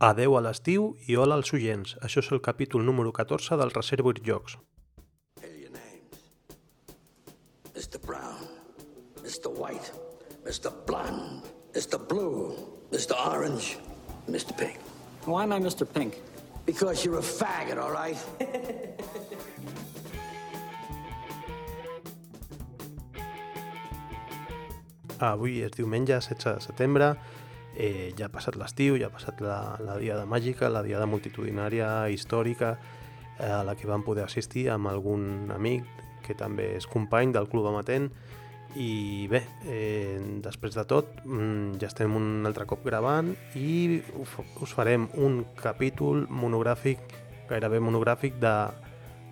Adeu a l'estiu i hola als oients. Això és el capítol número 14 del Reservoir Jocs. Mr. Brown, Mr. White, Mr. Blonde, Mr. Blue, Mr. Orange, Mr. Pink. Why am I Mr. Pink? Because you're a faggot, all right? Avui és diumenge 16 de setembre, eh, ja ha passat l'estiu, ja ha passat la, la diada màgica, la diada multitudinària històrica eh, a la que vam poder assistir amb algun amic que també és company del Club Amatent. I bé, eh, després de tot mm, ja estem un altre cop gravant i us farem un capítol monogràfic, gairebé monogràfic de,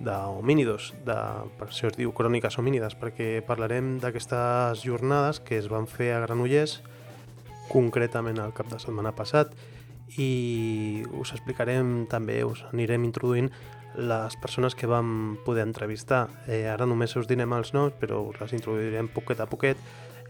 de homínidos, de, per això es diu Cròniques homínides, perquè parlarem d'aquestes jornades que es van fer a Granollers, concretament el cap de setmana passat, i us explicarem també, us anirem introduint les persones que vam poder entrevistar. Eh, ara només us direm els noms, però us les introduirem poquet a poquet.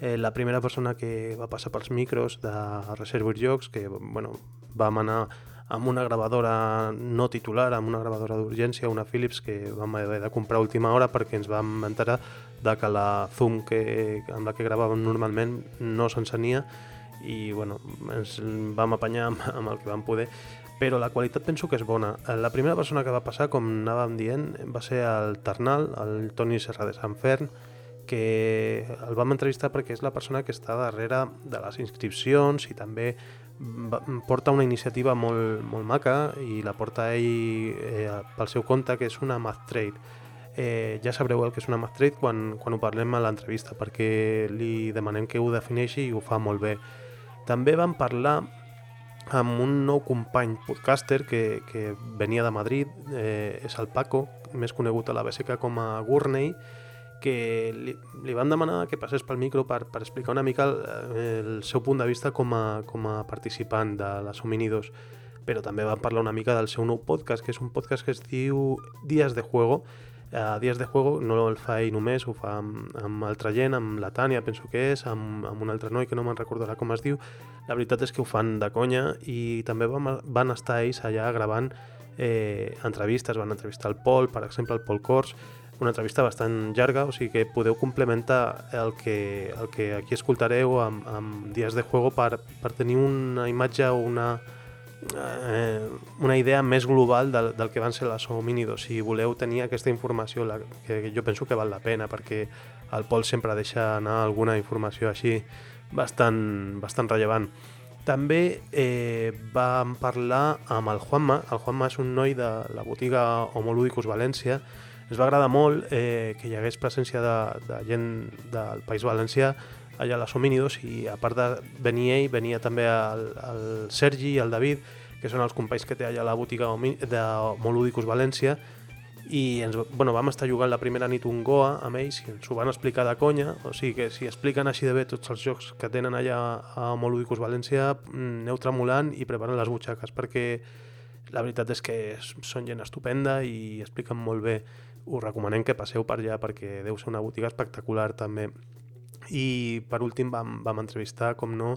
Eh, la primera persona que va passar pels micros de Reservoir Jocs, que bueno, vam anar amb una gravadora no titular, amb una gravadora d'urgència, una Philips que vam haver de comprar a última hora perquè ens vam enterar de que la Zoom que, amb la que gravàvem normalment no s'encenia i bueno, ens vam apanyar amb, amb el que vam poder però la qualitat penso que és bona. La primera persona que va passar, com anàvem dient, va ser el Ternal, el Toni Serra de Sant Fern, que el vam entrevistar perquè és la persona que està darrere de les inscripcions i també porta una iniciativa molt, molt maca i la porta ell eh, pel seu compte, que és una Math Trade. Eh, ja sabreu el que és una Math Trade quan, quan ho parlem a l'entrevista, perquè li demanem que ho defineixi i ho fa molt bé. També vam parlar amb un nou company podcaster que, que venia de Madrid, eh, és el Paco, més conegut a la BSK com a Gurney, que li, li van demanar que passés pel micro per, per explicar una mica el, el seu punt de vista com a, com a participant de les Hominidos, però també van parlar una mica del seu nou podcast, que és un podcast que es diu Dies de Juego, a Dies de Juego no el fa ell només, ho fa amb, amb altra gent, amb la Tània, penso que és, amb, amb un altre noi que no me'n recordarà com es diu. La veritat és que ho fan de conya i també van, van estar ells allà gravant eh, entrevistes, van entrevistar el Pol, per exemple, el Pol Cors, una entrevista bastant llarga, o sigui que podeu complementar el que, el que aquí escoltareu amb, amb Dies de Juego per, per tenir una imatge o una, eh, una idea més global del, del que van ser les homínidos. Si voleu tenir aquesta informació, la, que jo penso que val la pena, perquè el Pol sempre deixa anar alguna informació així bastant, bastant rellevant. També eh, vam parlar amb el Juanma. El Juanma és un noi de la botiga Homolúdicos València, ens va agradar molt eh, que hi hagués presència de, de gent del País Valencià allà a les Homínidos i a part de venir ell, venia també el, el Sergi i el David, que són els companys que té allà la botiga de Molúdicos València i ens, bueno, vam estar jugant la primera nit un Goa amb ells i ens ho van explicar de conya, o sigui que si expliquen així de bé tots els jocs que tenen allà a Molúdicos València, mm, aneu tremolant i preparant les butxaques perquè la veritat és que són gent estupenda i expliquen molt bé us recomanem que passeu per allà perquè deu ser una botiga espectacular també. I per últim vam, vam entrevistar, com no,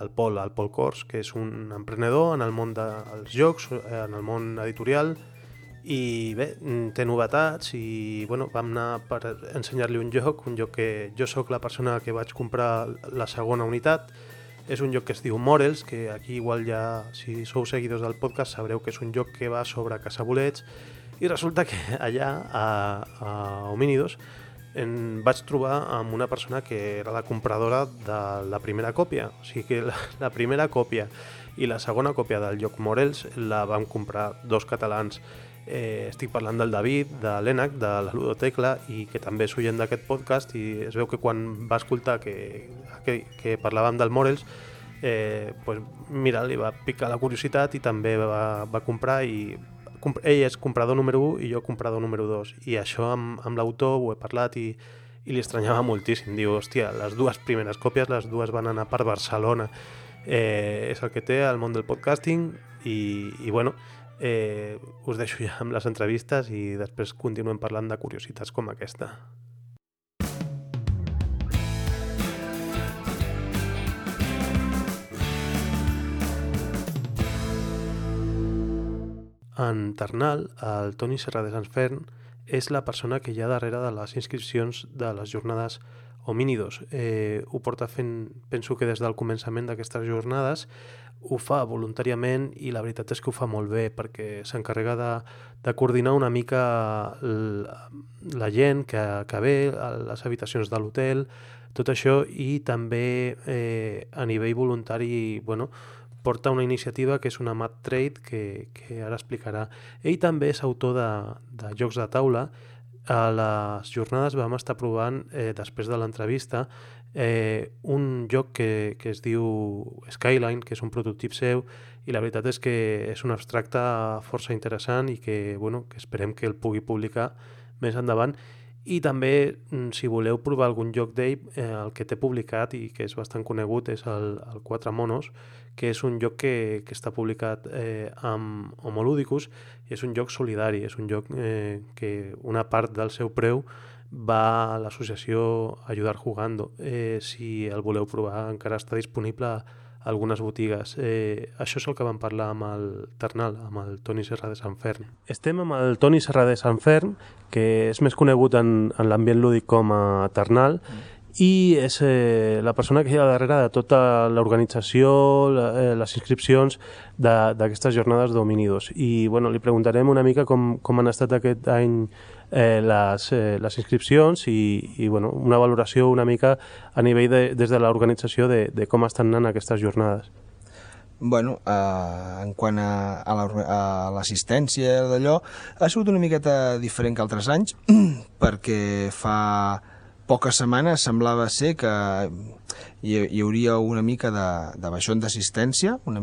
el Pol, el Pol Cors, que és un emprenedor en el món dels jocs, en el món editorial, i bé, té novetats i bueno, vam anar per ensenyar-li un joc, un joc que jo sóc la persona que vaig comprar la segona unitat, és un joc que es diu Morels, que aquí igual ja, si sou seguidors del podcast, sabreu que és un joc que va sobre caçabolets i resulta que allà, a, a Homínidos, em vaig trobar amb una persona que era la compradora de la primera còpia. O sigui que la, la primera còpia i la segona còpia del joc Morels la vam comprar dos catalans. Eh, estic parlant del David, de l'Enac, de la Ludotecla, i que també és oient d'aquest podcast, i es veu que quan va escoltar que, que, que parlàvem del Morels, eh, pues, mira, li va picar la curiositat i també va, va comprar i ell és comprador número 1 i jo comprador número 2 i això amb, amb l'autor ho he parlat i, i li estranyava moltíssim. Diu, hòstia, les dues primeres còpies les dues van anar per Barcelona. Eh, és el que té el món del podcasting i, i bueno eh, us deixo ja amb les entrevistes i després continuem parlant de curiositats com aquesta En Ternal, el Toni Serra de Sanfern és la persona que hi ha darrere de les inscripcions de les jornades homínidos. Eh, ho porta fent, penso que des del començament d'aquestes jornades, ho fa voluntàriament i la veritat és que ho fa molt bé perquè s'encarrega de, de coordinar una mica la, la gent que, que ve les habitacions de l'hotel, tot això i també eh, a nivell voluntari bueno, porta una iniciativa que és una Mat Trade que, que ara explicarà. Ell també és autor de, de jocs de taula a les jornades vam estar provant, eh, després de l'entrevista, eh, un joc que, que es diu Skyline, que és un prototip seu, i la veritat és que és un abstracte força interessant i que, bueno, que esperem que el pugui publicar més endavant. I també, mm, si voleu provar algun joc d'ell, eh, el que té publicat i que és bastant conegut és el, el Quatre Monos, que és un joc que, que està publicat eh, amb Homoludicus i és un joc solidari, és un joc eh, que una part del seu preu va a l'associació Ayudar Jugando. Eh, si el voleu provar, encara està disponible a algunes botigues. Eh, això és el que vam parlar amb el Ternal, amb el Toni Serra de Sant Fern. Estem amb el Toni Serra de Sant Fern, que és més conegut en, en l'ambient lúdic com a Ternal, mm i és eh, la persona que hi ha darrere de tota l'organització, eh, les inscripcions d'aquestes jornades d'hominidos. I bueno, li preguntarem una mica com, com han estat aquest any eh, les, eh, les inscripcions i, i bueno, una valoració una mica a nivell de, des de l'organització de, de com estan anant aquestes jornades. Bueno, eh, en quant a l'assistència la, d'allò, ha sigut una miqueta diferent que altres anys, perquè fa poques setmanes semblava ser que hi, hi hauria una mica de, de baixón d'assistència, una,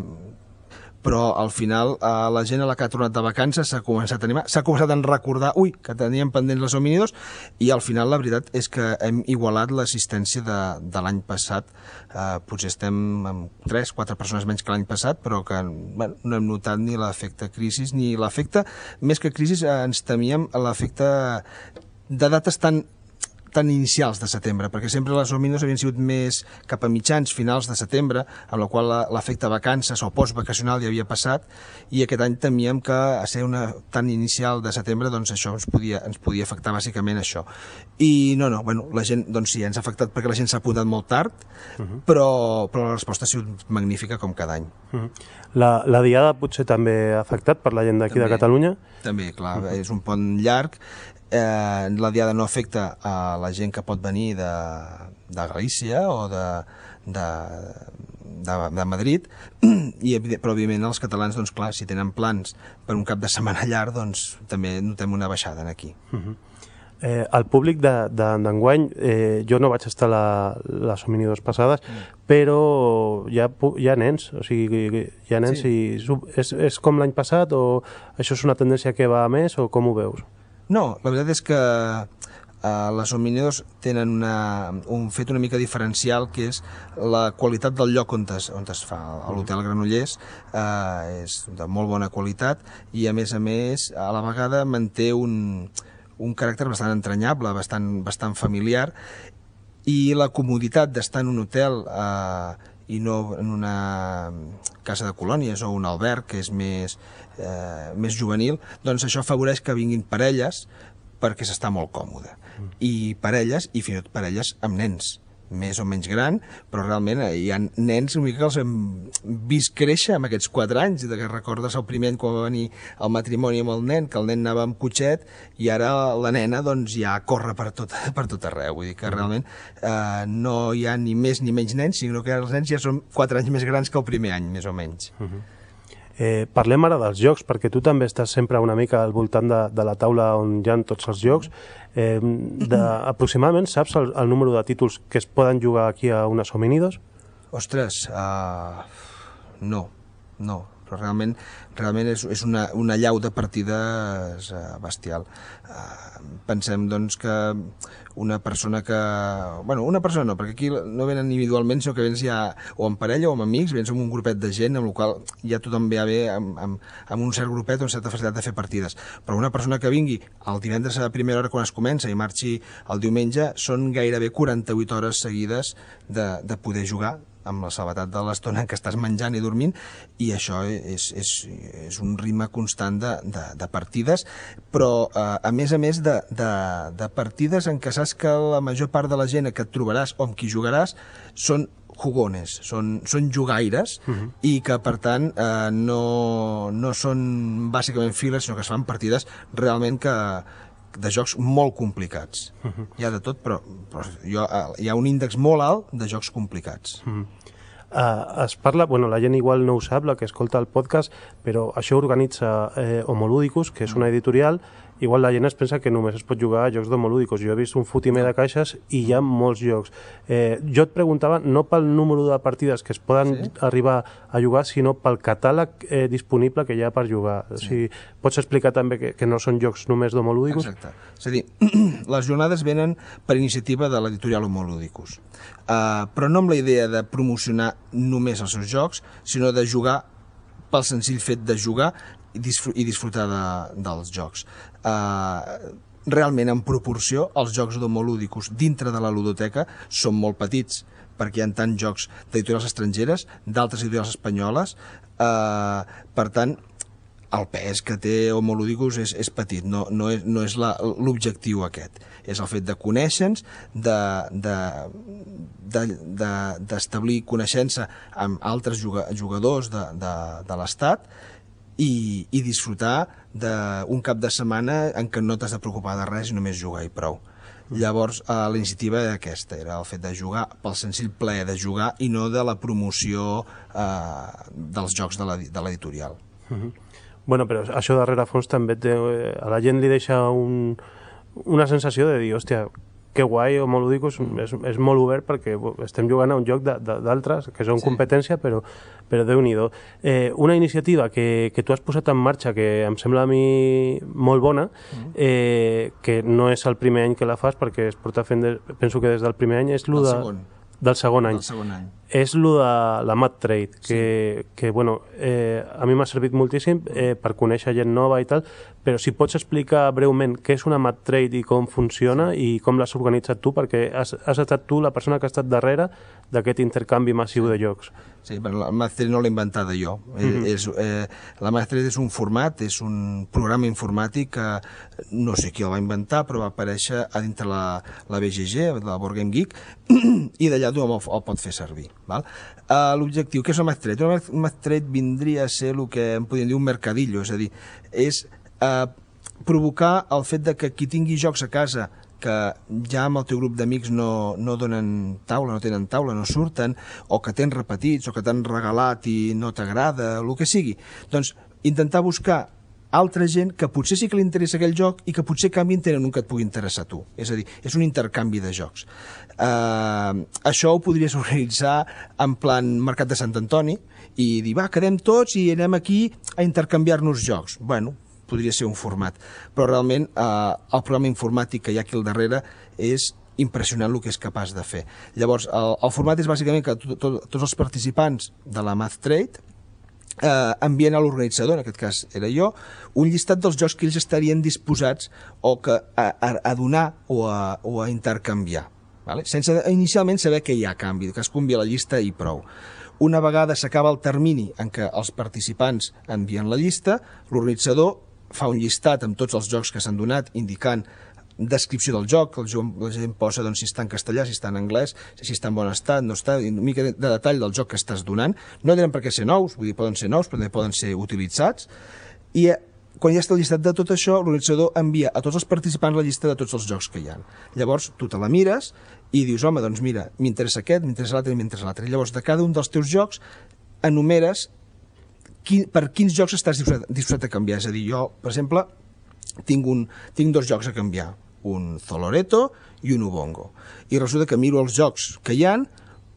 però al final eh, la gent a la que ha tornat de vacances s'ha començat a animar, s'ha començat a recordar, ui, que teníem pendents les hominidos, i al final la veritat és que hem igualat l'assistència de, de l'any passat. Eh, potser estem amb 3, 4 persones menys que l'any passat, però que bueno, no hem notat ni l'efecte crisi, ni l'efecte, més que crisi, eh, ens temíem l'efecte de dates tan tan inicials de setembre, perquè sempre les òmines havien sigut més cap a mitjans, finals de setembre, amb la qual l'efecte vacances o postvacacional ja havia passat, i aquest any temíem que a ser una tan inicial de setembre, doncs això ens podia, ens podia afectar bàsicament això. I no, no, bueno, la gent, doncs sí, ens ha afectat perquè la gent s'ha apuntat molt tard, uh -huh. però, però la resposta ha sigut magnífica com cada any. Uh -huh. La, la diada potser també ha afectat per la gent d'aquí de Catalunya? També, clar, uh -huh. és un pont llarg, eh, la diada no afecta a la gent que pot venir de, de Galícia o de, de, de, de Madrid, i, però òbviament els catalans, doncs clar, si tenen plans per un cap de setmana llarg, doncs també notem una baixada aquí. Uh -huh. Eh, el públic d'enguany, de, de, eh, jo no vaig estar la, les hominidos passades, mm. però hi ha, hi ha nens, o sigui, hi ha nens sí. i és, és com l'any passat o això és una tendència que va a més o com ho veus? No, la veritat és que eh, les hominidos tenen una, un fet una mica diferencial que és la qualitat del lloc on es, on es fa. L'Hotel Granollers eh, és de molt bona qualitat i a més a més a la vegada manté un, un caràcter bastant entranyable, bastant, bastant familiar i la comoditat d'estar en un hotel eh, i no en una casa de colònies o un alberg que és més, eh, més juvenil, doncs això afavoreix que vinguin parelles perquè s'està molt còmode. Mm. I parelles, i fins i tot parelles amb nens més o menys gran, però realment eh, hi ha nens una mica que els hem vist créixer amb aquests 4 anys, de que recordes el primer any quan va venir el matrimoni amb el nen, que el nen anava amb cotxet i ara la nena doncs ja corre per tot, per tot arreu, vull dir que realment eh, no hi ha ni més ni menys nens, sinó que els nens ja són 4 anys més grans que el primer any, més o menys. Uh -huh. Eh, parlem ara dels jocs, perquè tu també estàs sempre una mica al voltant de, de la taula on hi ha tots els jocs. Eh, de, aproximadament saps el, el número de títols que es poden jugar aquí a unes hominidos? Ostres, uh, no, no però realment, realment és, és una, una llau de partides uh, bestial. Uh, pensem doncs que una persona que... Bueno, una persona no, perquè aquí no venen individualment, sinó que vens ja o en parella o amb amics, vens amb un grupet de gent, amb el qual ja tothom ve a bé amb, amb, amb un cert grupet o una certa facilitat de fer partides. Però una persona que vingui el divendres a primera hora quan es comença i marxi el diumenge, són gairebé 48 hores seguides de, de poder jugar amb la salvetat de l'estona què estàs menjant i dormint, i això és, és, és un ritme constant de, de, de partides, però eh, a més a més de, de, de partides en què saps que la major part de la gent que et trobaràs o amb qui jugaràs són jugones, són, són jugaires uh -huh. i que per tant eh, no, no són bàsicament files, sinó que es fan partides realment que, de jocs molt complicats. Uh -huh. Hi ha de tot, però, però jo, hi ha un índex molt alt de jocs complicats. Uh -huh. Uh, es parla, bueno, la gent igual no ho sap, la que escolta el podcast, però això organitza eh, Homolúdicus, que és una editorial, igual la gent es pensa que només es pot jugar a jocs d'homolúdicos. Jo he vist un fotimer de caixes i hi ha molts jocs. Eh, jo et preguntava no pel número de partides que es poden sí? arribar a jugar, sinó pel catàleg eh, disponible que hi ha per jugar. Sí. O sigui, pots explicar també que, que no són jocs només d'homolúdicos? Exacte. És a dir, les jornades venen per iniciativa de l'editorial Homolúdicos. Uh, però no amb la idea de promocionar només els seus jocs, sinó de jugar pel senzill fet de jugar i disfrutar de, dels jocs. Uh, realment, en proporció, els jocs d'homolúdicos dintre de la ludoteca són molt petits, perquè hi ha tants jocs d'editorials estrangeres, d'altres editorials espanyoles, eh, per tant, el pes que té Homolúdicos és, és petit, no, no és, no és l'objectiu aquest. És el fet de conèixer-nos, d'establir de, de, de, coneixença amb altres jugadors de, de, de l'Estat i, i disfrutar d'un cap de setmana en què no t'has de preocupar de res i només jugar i prou. Llavors, eh, la iniciativa era aquesta, era el fet de jugar pel senzill plaer de jugar i no de la promoció eh, dels jocs de l'editorial. Uh -huh. Bueno, però això darrere fons també té, eh, a la gent li deixa un, una sensació de dir, hòstia, que guai o molt dic, és, és, és molt obert perquè estem jugant a un joc d'altres que són sí. competència, però, però déu nhi eh, Una iniciativa que, que tu has posat en marxa que em sembla a mi molt bona, mm. eh, que no és el primer any que la fas perquè es porta fent, de, penso que des del primer any, és el de... Segon. Del segon any. Del segon any. És el de la Mat Trade, que, sí. que bueno, eh, a mi m'ha servit moltíssim eh, per conèixer gent nova i tal, però si pots explicar breument què és una Mat Trade i com funciona i com l'has organitzat tu, perquè has, has estat tu la persona que ha estat darrere d'aquest intercanvi massiu de jocs. Sí, però la Trade no l'he inventada jo. Mm -hmm. és, eh, la Trade és un format, és un programa informàtic que no sé qui el va inventar, però va aparèixer a dintre la, la BGG, la Board Game Geek, i d'allà tothom el, el pot fer servir. Val? Uh, L'objectiu, què és el? El Math Trade vindria a ser el que en podríem dir un mercadillo, és a dir, és uh, provocar el fet de que qui tingui jocs a casa que ja amb el teu grup d'amics no, no donen taula, no tenen taula, no surten, o que tens repetits, o que t'han regalat i no t'agrada, el que sigui. Doncs intentar buscar altra gent que potser sí que li interessa aquell joc i que potser canvi tenen un que et pugui interessar tu. És a dir, és un intercanvi de jocs. Uh, això ho podries organitzar en plan Mercat de Sant Antoni i dir, va, quedem tots i anem aquí a intercanviar-nos jocs. Bueno, podria ser un format. Però realment uh, el programa informàtic que hi ha aquí al darrere és impressionant el que és capaç de fer. Llavors, el, el format és bàsicament que to, to, tots els participants de la Math Trade eh, envien a l'organitzador, en aquest cas era jo, un llistat dels jocs que ells estarien disposats o que a, a, a donar o a, o a intercanviar, vale? sense inicialment saber que hi ha canvi, que es convia la llista i prou. Una vegada s'acaba el termini en què els participants envien la llista, l'organitzador fa un llistat amb tots els jocs que s'han donat indicant descripció del joc, el joc, la gent posa doncs, si està en castellà, si està en anglès, si està en bon estat, no està, una mica de, de detall del joc que estàs donant. No tenen per què ser nous, vull dir, poden ser nous, però també poden ser utilitzats. I eh, quan ja està el llistat de tot això, l'organitzador envia a tots els participants la llista de tots els jocs que hi ha. Llavors, tu te la mires i dius, home, doncs mira, m'interessa aquest, m'interessa l'altre, m'interessa l'altre. Llavors, de cada un dels teus jocs, enumeres qui, per quins jocs estàs disposat, disposat a canviar. És a dir, jo, per exemple, tinc, un, tinc dos jocs a canviar un Zoloreto i un Ubongo. I resulta que miro els jocs que hi han,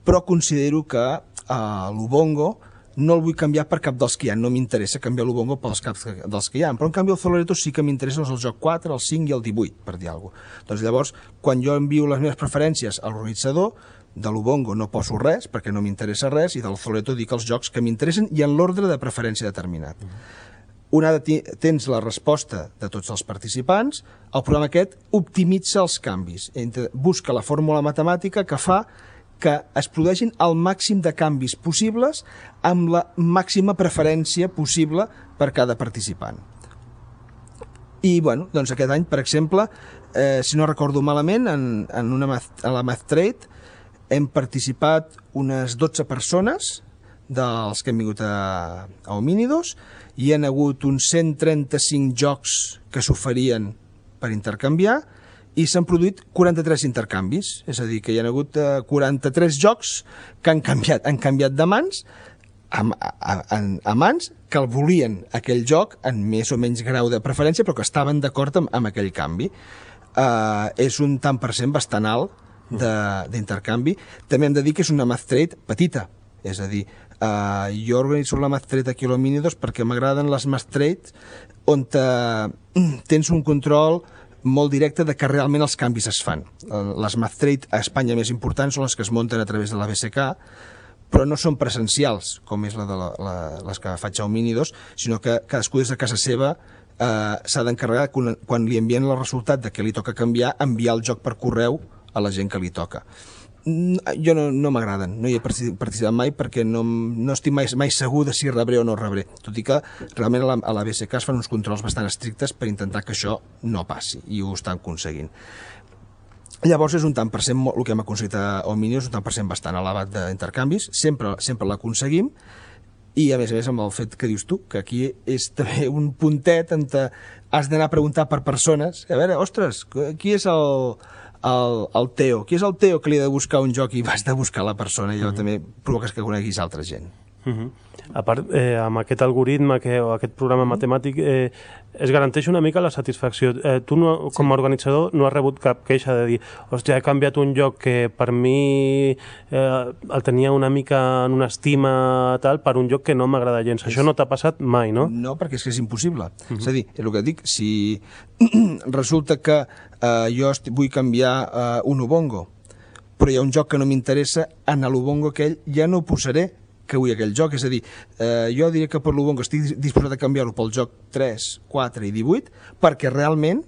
però considero que uh, l'Ubongo no el vull canviar per cap dels que hi ha. No m'interessa canviar l'Ubongo pels caps dels que hi ha. Però en canvi el Zoloreto sí que m'interessa el joc 4, el 5 i el 18, per dir alguna cosa. Doncs llavors, quan jo envio les meves preferències a l'organitzador, de l'Ubongo no poso res, perquè no m'interessa res, i del Zoloreto dic els jocs que m'interessen i en l'ordre de preferència determinat. Una de tens la resposta de tots els participants, el programa aquest optimitza els canvis, entre, busca la fórmula matemàtica que fa que es produeixin el màxim de canvis possibles amb la màxima preferència possible per cada participant. I, bueno, doncs aquest any, per exemple, eh, si no recordo malament, en, en, una math, en la Math Trade hem participat unes 12 persones dels que hem vingut a, a Homínidos hi ha hagut uns 135 jocs que s'oferien per intercanviar i s'han produït 43 intercanvis, és a dir, que hi ha hagut eh, 43 jocs que han canviat, han canviat de mans a, a, a, a mans que el volien aquell joc en més o menys grau de preferència però que estaven d'acord amb, amb aquell canvi. Uh, és un tant per cent bastant alt d'intercanvi. També hem de dir que és una math trade petita, és a dir, uh, jo organitzo la math trade aquí a l'Homínidos perquè m'agraden les math trades on te, tens un control molt directe de que realment els canvis es fan. Les math trade a Espanya més importants són les que es munten a través de la BSK, però no són presencials, com és la de la, la, les que faig a Homínidos, sinó que cadascú des de casa seva eh, s'ha d'encarregar, quan, quan li envien el resultat de que li toca canviar, enviar el joc per correu a la gent que li toca. Jo no, no m'agraden, no hi he participat mai perquè no, no estic mai, mai segur de si rebré o no rebré, tot i que realment a la, a la BSK es fan uns controls bastant estrictes per intentar que això no passi, i ho estan aconseguint. Llavors és un tant per cent, el que hem aconseguit a Omini és un tant per cent bastant elevat d'intercanvis, sempre, sempre l'aconseguim, i a més a més amb el fet que dius tu, que aquí és també un puntet on has d'anar a preguntar per persones, a veure, ostres, qui és el, el, el Teo? Qui és el Teo que li ha de buscar un joc i vas de buscar la persona i allò mm -hmm. també provoques que coneguis altra gent. Mm -hmm. A part, eh, amb aquest algoritme que, o aquest programa matemàtic eh, es garanteix una mica la satisfacció. Eh, tu, no, com a organitzador, no has rebut cap queixa de dir hòstia, he canviat un lloc que per mi eh, el tenia una mica en una estima tal per un lloc que no m'agrada gens. Això no t'ha passat mai, no? No, perquè és que és impossible. Uh -huh. És a dir, és el que dic, si resulta que eh, jo vull canviar eh, un Ubongo, però hi ha un joc que no m'interessa, en l'Ubongo aquell ja no ho posaré, que vull aquell joc, és a dir, eh, jo diria que per l'Ubongo estic disposat a canviar-lo pel joc 3, 4 i 18, perquè realment,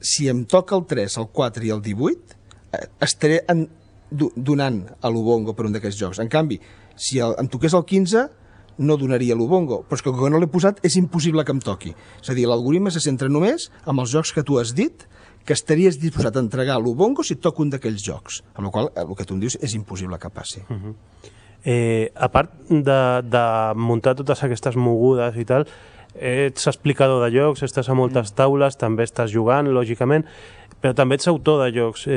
si em toca el 3, el 4 i el 18, eh, estaré en, donant a l'Ubongo per un d'aquests jocs. En canvi, si el, em toqués el 15, no donaria l'Ubongo, però és que com no l'he posat és impossible que em toqui. És a dir, l'algoritme se centra només amb els jocs que tu has dit que estaries disposat a entregar l'Ubongo si et toca un d'aquells jocs, amb la qual el que tu em dius és impossible que passi. Uh -huh. Eh, a part de, de muntar totes aquestes mogudes i tal, ets explicador de jocs, estàs a moltes mm. taules, també estàs jugant, lògicament, però també ets autor de jocs. Eh,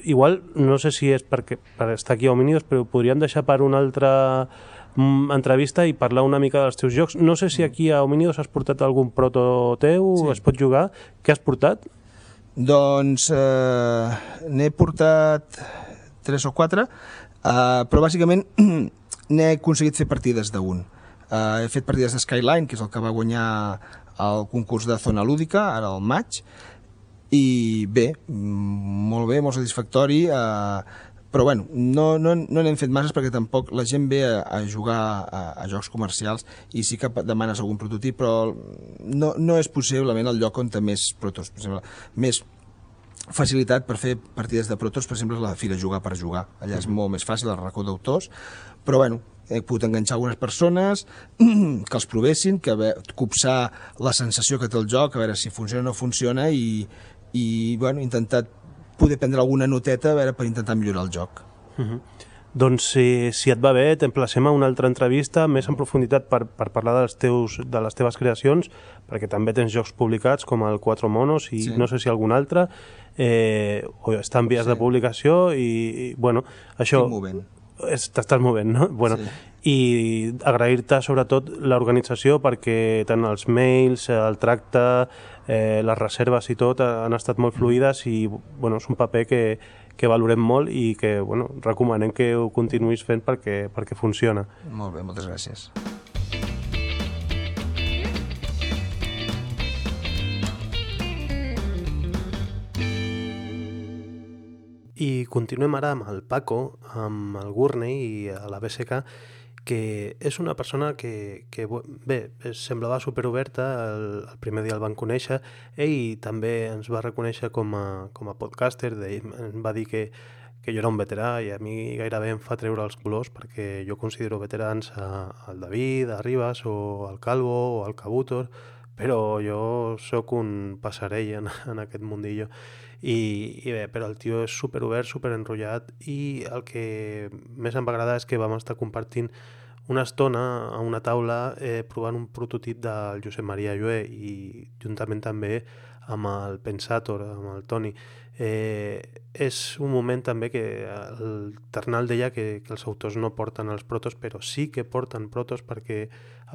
sí. Igual, no sé si és perquè, per estar aquí a Hominidos, però podríem deixar per una altra mm, entrevista i parlar una mica dels teus jocs. No sé si mm. aquí a Hominidos has portat algun proto teu, sí. es pot jugar. Què has portat? Doncs eh, n'he portat tres o quatre. Uh, però bàsicament n'he aconseguit fer partides d'un. Uh, he fet partides de Skyline, que és el que va guanyar el concurs de zona lúdica, ara al maig, i bé, molt bé, molt satisfactori, uh, però bueno, no n'hem no, no fet masses perquè tampoc la gent ve a, a jugar a, a jocs comercials i sí que demanes algun prototip, però no, no és possiblement el lloc on més protos, per exemple, més facilitat per fer partides de protos, per exemple, la Fira Jugar per Jugar. Allà és molt més fàcil, el racó d'autors, però bueno, he pogut enganxar algunes persones que els provessin, que copsar la sensació que té el joc, a veure si funciona o no funciona i, i bueno, intentat poder prendre alguna noteta a veure per intentar millorar el joc. Uh -huh. Doncs si, si et va bé, t'emplacem a una altra entrevista més en profunditat per, per parlar dels teus, de les teves creacions, perquè també tens jocs publicats com el Quatre Monos i sí. no sé si algun altre, eh, o està en vies sí. de publicació i, i bueno, això... Estic movent. T'estàs movent, no? Bueno, sí. I agrair-te sobretot l'organització perquè tant els mails, el tracte, eh, les reserves i tot han estat molt fluides i bueno, és un paper que, que valorem molt i que bueno, recomanem que ho continuïs fent perquè, perquè funciona. Molt bé, moltes gràcies. I continuem ara amb el Paco, amb el Gurney i a la BSK, que és una persona que, que bé, semblava superoberta, el, el primer dia el van conèixer, ell també ens va reconèixer com a, com a podcaster, de, ens va dir que, que jo era un veterà i a mi gairebé em fa treure els colors perquè jo considero veterans a, al David, a Ribas o al Calvo o al Cabutor, però jo sóc un passarell en, en aquest mundillo. I, i bé, però el tio és super obert, super enrotllat i el que més em va agradar és que vam estar compartint una estona a una taula eh, provant un prototip del Josep Maria Llué i juntament també amb el Pensator, amb el Toni. Eh, és un moment també que el Ternal deia que, que els autors no porten els protos, però sí que porten protos perquè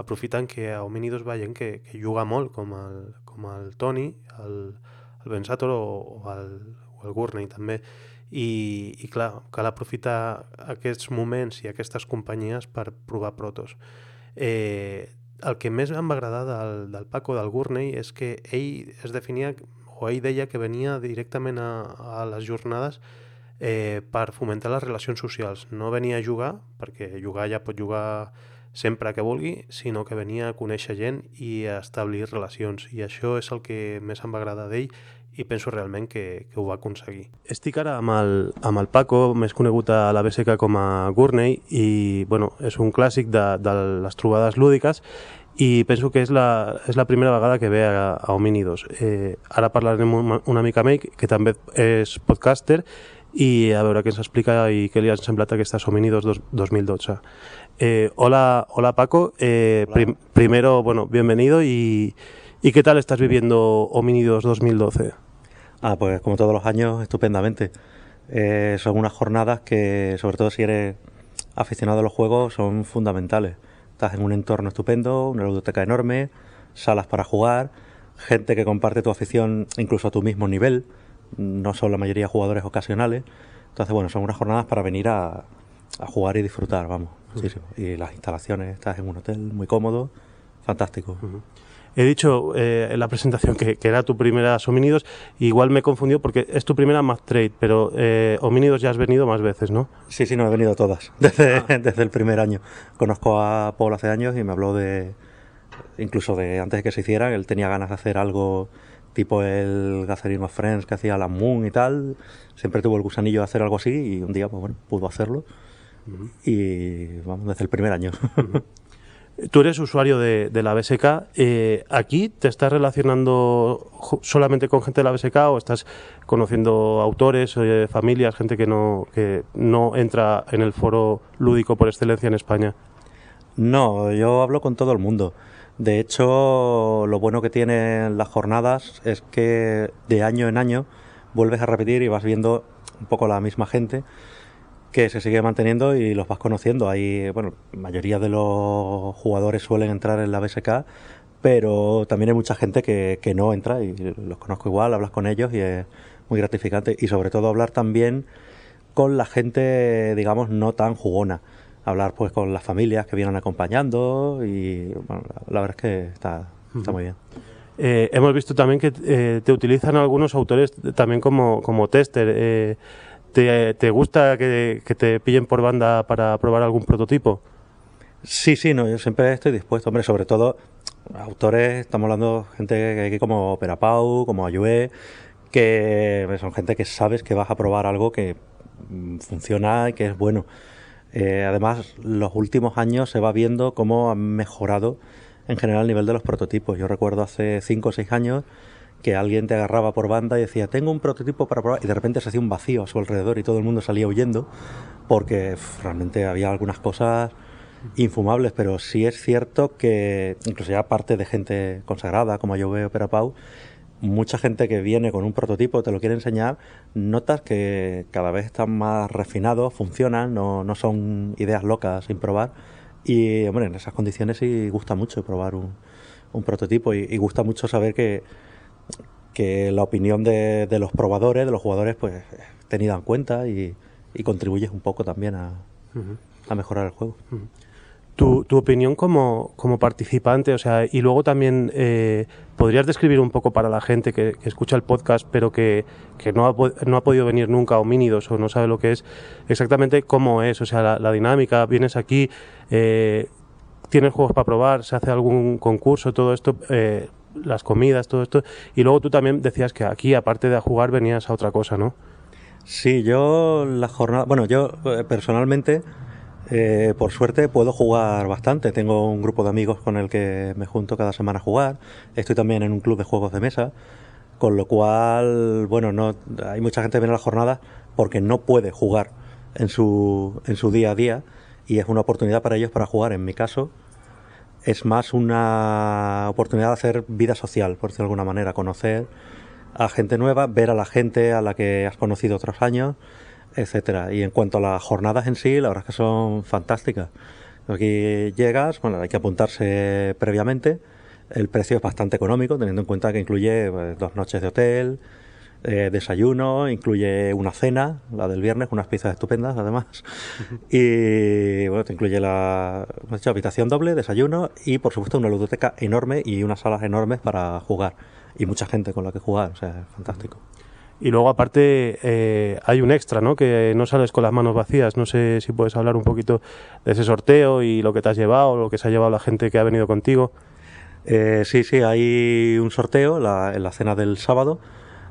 aprofiten que a Hominidos veiem que, que juga molt, com el, com el Toni, el, el Pensator o, o, el, o el Gurney també. I, i clar, cal aprofitar aquests moments i aquestes companyies per provar protos. Eh, el que més em va agradar del, del Paco, del Gurney, és que ell es definia, o ell deia que venia directament a, a les jornades eh, per fomentar les relacions socials. No venia a jugar, perquè jugar ja pot jugar sempre que vulgui, sinó que venia a conèixer gent i a establir relacions. I això és el que més em va agradar d'ell i penso realment que, que ho va aconseguir. Estic ara amb el, amb el Paco, més conegut a la BSK com a Gurney, i bueno, és un clàssic de, de les trobades lúdiques i penso que és la, és la primera vegada que ve a, a Hominidos. Eh, ara parlarem una, una mica amb ell, que també és podcaster, i a veure què ens explica i què li han semblat aquestes Hominidos dos, 2012. Eh, hola, hola Paco, eh, hola. Prim, primero, bueno, bienvenido y, y ¿qué tal estás viviendo Hominidos 2012? Ah, pues como todos los años, estupendamente. Eh, son unas jornadas que, sobre todo si eres aficionado a los juegos, son fundamentales. Estás en un entorno estupendo, una biblioteca enorme, salas para jugar, gente que comparte tu afición incluso a tu mismo nivel, no son la mayoría jugadores ocasionales. Entonces, bueno, son unas jornadas para venir a, a jugar y disfrutar, vamos. Sí, sí. Y las instalaciones, estás en un hotel muy cómodo, fantástico. Uh -huh. He dicho eh, en la presentación que, que, era tu primera Hominidos, igual me confundió porque es tu primera Math Trade, pero eh, Hominidos ya has venido más veces, ¿no? Sí, sí, no, he venido todas, desde, ah. desde el primer año. Conozco a Paul hace años y me habló de, incluso de antes de que se hiciera, él tenía ganas de hacer algo tipo el Gathering of Friends que hacía la Moon y tal, siempre tuvo el gusanillo de hacer algo así y un día, pues bueno, pudo hacerlo. Uh -huh. Y vamos, desde el primer año. Uh -huh. Tú eres usuario de, de la BSK. Eh, ¿Aquí te estás relacionando solamente con gente de la BSK o estás conociendo autores, eh, familias, gente que no, que no entra en el foro lúdico por excelencia en España? No, yo hablo con todo el mundo. De hecho, lo bueno que tienen las jornadas es que de año en año vuelves a repetir y vas viendo un poco la misma gente que se sigue manteniendo y los vas conociendo. Hay, bueno, la mayoría de los jugadores suelen entrar en la BSK, pero también hay mucha gente que, que no entra y los conozco igual, hablas con ellos y es muy gratificante. Y sobre todo hablar también con la gente, digamos, no tan jugona. Hablar pues con las familias que vienen acompañando y bueno, la verdad es que está, está muy bien. Eh, hemos visto también que eh, te utilizan algunos autores también como, como tester. Eh, ¿Te, te gusta que, que, te pillen por banda para probar algún prototipo? Sí, sí, no, yo siempre estoy dispuesto, hombre, sobre todo autores, estamos hablando de gente que, como Perapau, como Ayue, que son gente que sabes que vas a probar algo que mm, funciona y que es bueno. Eh, además, los últimos años se va viendo cómo han mejorado en general el nivel de los prototipos. Yo recuerdo hace 5 o 6 años que alguien te agarraba por banda y decía, tengo un prototipo para probar, y de repente se hacía un vacío a su alrededor y todo el mundo salía huyendo, porque realmente había algunas cosas infumables, pero sí es cierto que, incluso ya aparte de gente consagrada, como yo veo Opera Pau, mucha gente que viene con un prototipo, te lo quiere enseñar, notas que cada vez están más refinados, funcionan, no, no son ideas locas sin probar. Y, hombre, en esas condiciones sí gusta mucho probar un, un prototipo y, y gusta mucho saber que, que la opinión de, de, los probadores, de los jugadores, pues es tenida en cuenta y, y contribuyes un poco también a, uh -huh. a mejorar el juego. Uh -huh. Tu, tu, opinión como, como, participante, o sea, y luego también eh, podrías describir un poco para la gente que, escucha el podcast, pero que, que no, ha, no, ha, podido venir nunca a Homínidos o no sabe lo que es, exactamente cómo es, o sea, la, la dinámica, vienes aquí, eh, tienes juegos para probar, se hace algún concurso, todo esto, eh, las comidas, todo esto. Y luego tú también decías que aquí, aparte de a jugar, venías a otra cosa, ¿no? Sí, yo la jornada, bueno, yo eh, personalmente, eh, por suerte, puedo jugar bastante. Tengo un grupo de amigos con el que me junto cada semana a jugar. Estoy también en un club de juegos de mesa, con lo cual, bueno, no, hay mucha gente que viene a la jornada porque no puede jugar en su, en su día a día y es una oportunidad para ellos para jugar. En mi caso, es más una oportunidad de hacer vida social, por decirlo de alguna manera, conocer a gente nueva, ver a la gente a la que has conocido otros años, etcétera. Y en cuanto a las jornadas en sí, la verdad es que son fantásticas. Aquí llegas, bueno, hay que apuntarse previamente. El precio es bastante económico, teniendo en cuenta que incluye pues, dos noches de hotel, eh, desayuno, incluye una cena, la del viernes, unas pizzas estupendas además. Y bueno, te incluye la habitación doble, desayuno y por supuesto una ludoteca enorme y unas salas enormes para jugar. Y mucha gente con la que jugar, o sea, es fantástico. Y luego aparte eh, hay un extra, ¿no? Que no sales con las manos vacías. No sé si puedes hablar un poquito de ese sorteo y lo que te has llevado, lo que se ha llevado la gente que ha venido contigo. Eh, sí, sí, hay un sorteo en la cena del sábado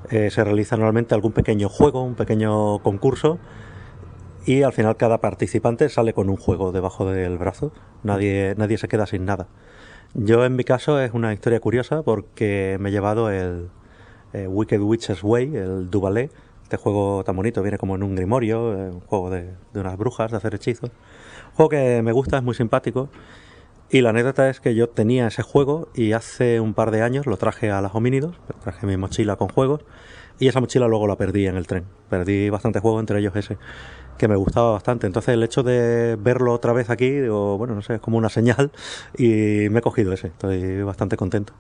eh, se realiza normalmente algún pequeño juego, un pequeño concurso y al final cada participante sale con un juego debajo del brazo. Nadie, nadie se queda sin nada. Yo en mi caso es una historia curiosa porque me he llevado el eh, Wicked Witch's Way, el Duvalé. Este juego tan bonito, viene como en un grimorio, eh, un juego de, unas brujas, de hacer hechizos. Un juego que me gusta, es muy simpático y la anécdota es que yo tenía ese juego y hace un par de años lo traje a las homínidos, traje mi mochila con juegos y esa mochila luego la perdí en el tren. Perdí bastante juego, entre ellos ese, que me gustaba bastante. Entonces el hecho de verlo otra vez aquí, digo, bueno, no sé, es como una señal y me he cogido ese, estoy bastante contento.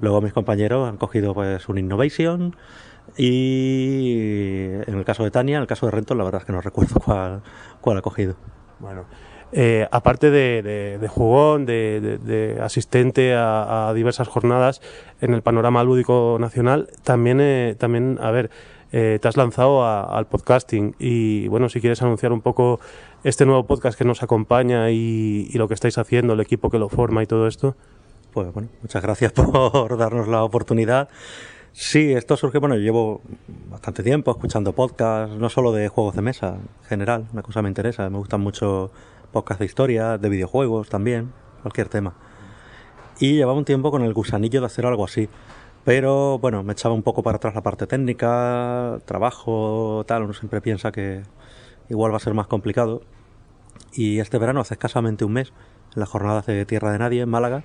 Luego mis compañeros han cogido pues un Innovation y en el caso de Tania, en el caso de Renton, la verdad es que no recuerdo cuál, cuál ha cogido. Bueno, eh, aparte de, jugón, de, asistente a, diversas jornadas en el panorama lúdico nacional, también, eh, también a ver, eh, te has lanzado al podcasting y bueno, si quieres anunciar un poco este nuevo podcast que nos acompaña y, lo que estáis haciendo, el equipo que lo forma y todo esto. Pues bueno, muchas gracias por darnos la oportunidad. Sí, esto surge, bueno, yo llevo bastante tiempo escuchando podcasts, no solo de juegos de mesa, en general, una cosa me interesa, me gustan mucho podcast de historia, de videojuegos también, cualquier tema. Y llevaba un tiempo con el gusanillo de hacer algo así. Pero bueno, me echaba un poco para atrás la parte técnica, trabajo, tal, uno siempre piensa que igual va a ser más complicado. Y este verano, hace escasamente un mes, en las jornadas de Tierra de Nadie en Málaga,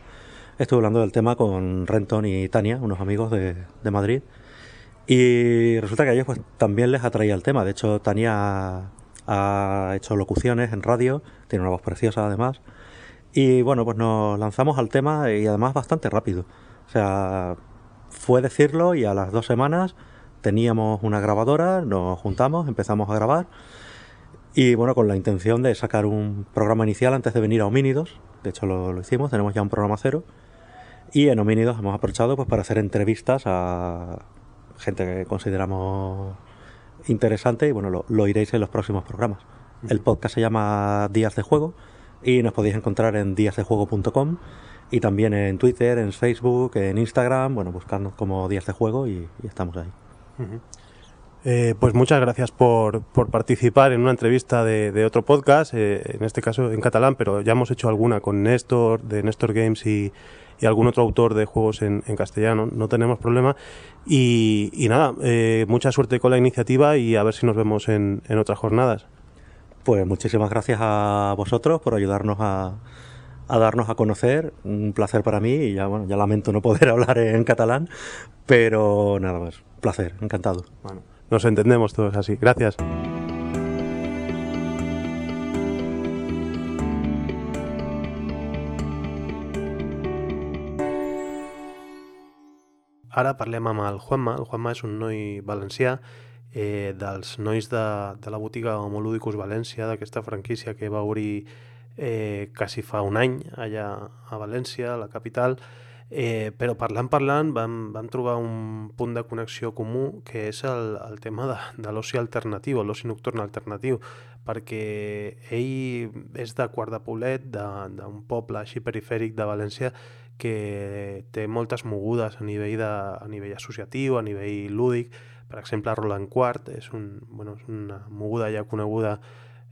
estuve hablando del tema con Renton y Tania, unos amigos de, Madrid. Y resulta que a ellos pues, también les atraía el tema. De hecho, Tania ha hecho locuciones en radio, tiene una voz preciosa además. Y bueno, pues nos lanzamos al tema y además bastante rápido. O sea, fue decirlo y a las dos semanas teníamos una grabadora, nos juntamos, empezamos a grabar. Y bueno, con la intención de sacar un programa inicial antes de venir a Homínidos. De hecho, lo hicimos, tenemos ya un programa cero. Y en Homínidos hemos aprovechado pues, para hacer entrevistas a gente que consideramos interesante y bueno, lo, iréis en los próximos programas. El podcast se llama Días de Juego y nos podéis encontrar en díasdejuego.com y también en Twitter, en Facebook, en Instagram, bueno, buscarnos como Días de Juego y, estamos ahí. Eh, pues muchas gracias por, por, participar en una entrevista de, de otro podcast, eh, en este caso en catalán, pero ya hemos hecho alguna con Néstor, de Néstor Games y, y algún otro autor de juegos en, castellano, no tenemos problema. Y, nada, eh, mucha suerte con la iniciativa y a ver si nos vemos en, otras jornadas. Pues muchísimas gracias a vosotros por ayudarnos a, a darnos a conocer. Un placer para mí y ya, bueno, ya lamento no poder hablar en catalán, pero nada más, placer, encantado. Bueno, nos entendemos todos así. Gracias. Ara parlem amb el Juanma. El Juanma és un noi valencià eh, dels nois de, de la botiga Homolúdicus València, d'aquesta franquícia que va obrir eh, quasi fa un any allà a València, a la capital, eh, però parlant, parlant, vam, vam trobar un punt de connexió comú que és el, el tema de, de l'oci alternatiu, l'oci nocturn alternatiu, perquè ell és de Quart de Poblet, d'un poble així perifèric de València, que té moltes mogudes a nivell, de, a nivell associatiu, a nivell lúdic. Per exemple, Roland Quart és, un, bueno, és una moguda ja coneguda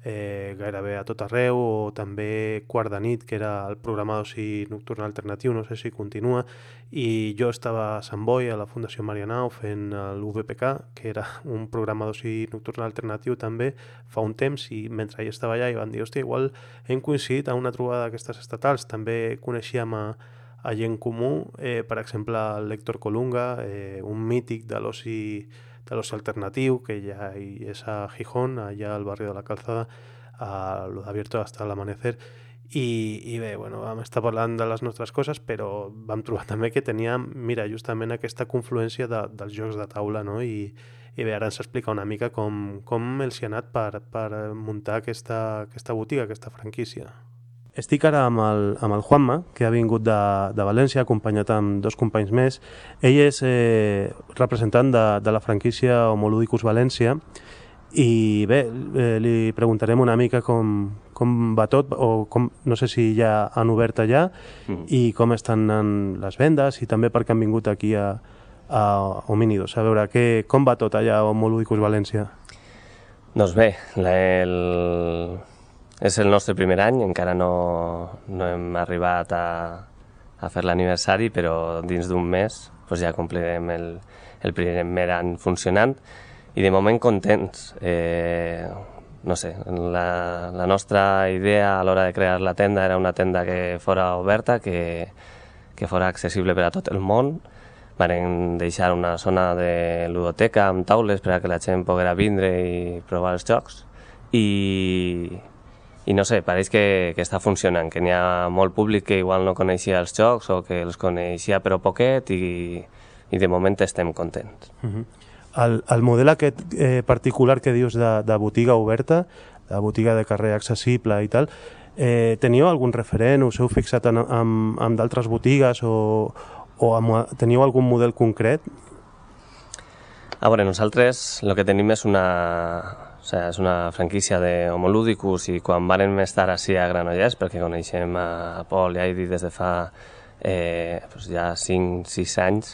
eh, gairebé a tot arreu, o també Quart de nit, que era el programa d'oci nocturn alternatiu, no sé si continua, i jo estava a Sant Boi, a la Fundació Marianao, fent l'UVPK, que era un programa d'oci nocturn alternatiu també, fa un temps, i mentre ell estava allà i van dir, hòstia, igual hem coincidit a una trobada d'aquestes estatals, també coneixíem a, a gent comú, eh, per exemple, l'Héctor Colunga, eh, un mític de l'oci de l'oci alternatiu, que ja és a Gijón, allà al barri de la Calzada, a lo d'Abierto hasta l'amanecer, i, i bé, bueno, vam estar parlant de les nostres coses, però vam trobar també que teníem, mira, justament aquesta confluència de, dels jocs de taula, no? I, i bé, ara ens explica una mica com, com els hi ha anat per, per muntar aquesta, aquesta botiga, aquesta franquícia. Estic ara amb el, amb el Juanma, que ha vingut de, de València, acompanyat amb dos companys més. Ell és eh, representant de, de la franquícia Homolúdicus València i bé, eh, li preguntarem una mica com, com va tot, o com, no sé si ja han obert allà mm. i com estan les vendes i també perquè han vingut aquí a, a Homínidos. A veure, que, com va tot allà a Homolúdicus València? Doncs bé, el, és el nostre primer any, encara no, no hem arribat a, a fer l'aniversari, però dins d'un mes doncs ja complirem el, el primer any funcionant i de moment contents. Eh, no sé, la, la nostra idea a l'hora de crear la tenda era una tenda que fora oberta, que, que fora accessible per a tot el món. Vam deixar una zona de ludoteca amb taules per a que la gent poguera vindre i provar els jocs i, i no sé, pareix que, que està funcionant, que n'hi ha molt públic que igual no coneixia els jocs o que els coneixia però poquet i, i de moment estem contents. Uh -huh. el, el model aquest eh, particular que dius de, de botiga oberta, de botiga de carrer accessible i tal, eh, teniu algun referent? Us heu fixat en, en, en d'altres botigues o, o amb, teniu algun model concret? A veure, nosaltres el que tenim és una, o sigui, és una franquícia de Homolúdicus i quan varen estar així a Granollers, perquè coneixem a Pol i a Heidi des de fa eh, pues ja 5-6 anys,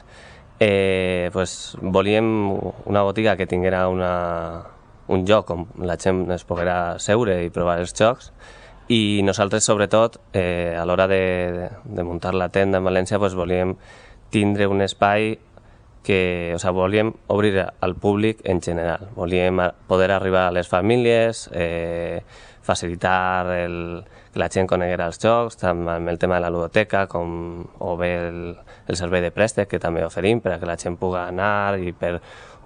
eh, pues volíem una botiga que tinguera una, un lloc on la gent es poguera seure i provar els jocs. I nosaltres sobretot eh, a l'hora de, de muntar la tenda en València pues, volíem tindre un espai que o sea, volíem obrir al públic en general. Volíem poder arribar a les famílies, eh, facilitar el, que la gent coneguera els jocs, també amb el tema de la ludoteca, com, o bé el, el servei de préstec que també oferim per que la gent pugui anar i per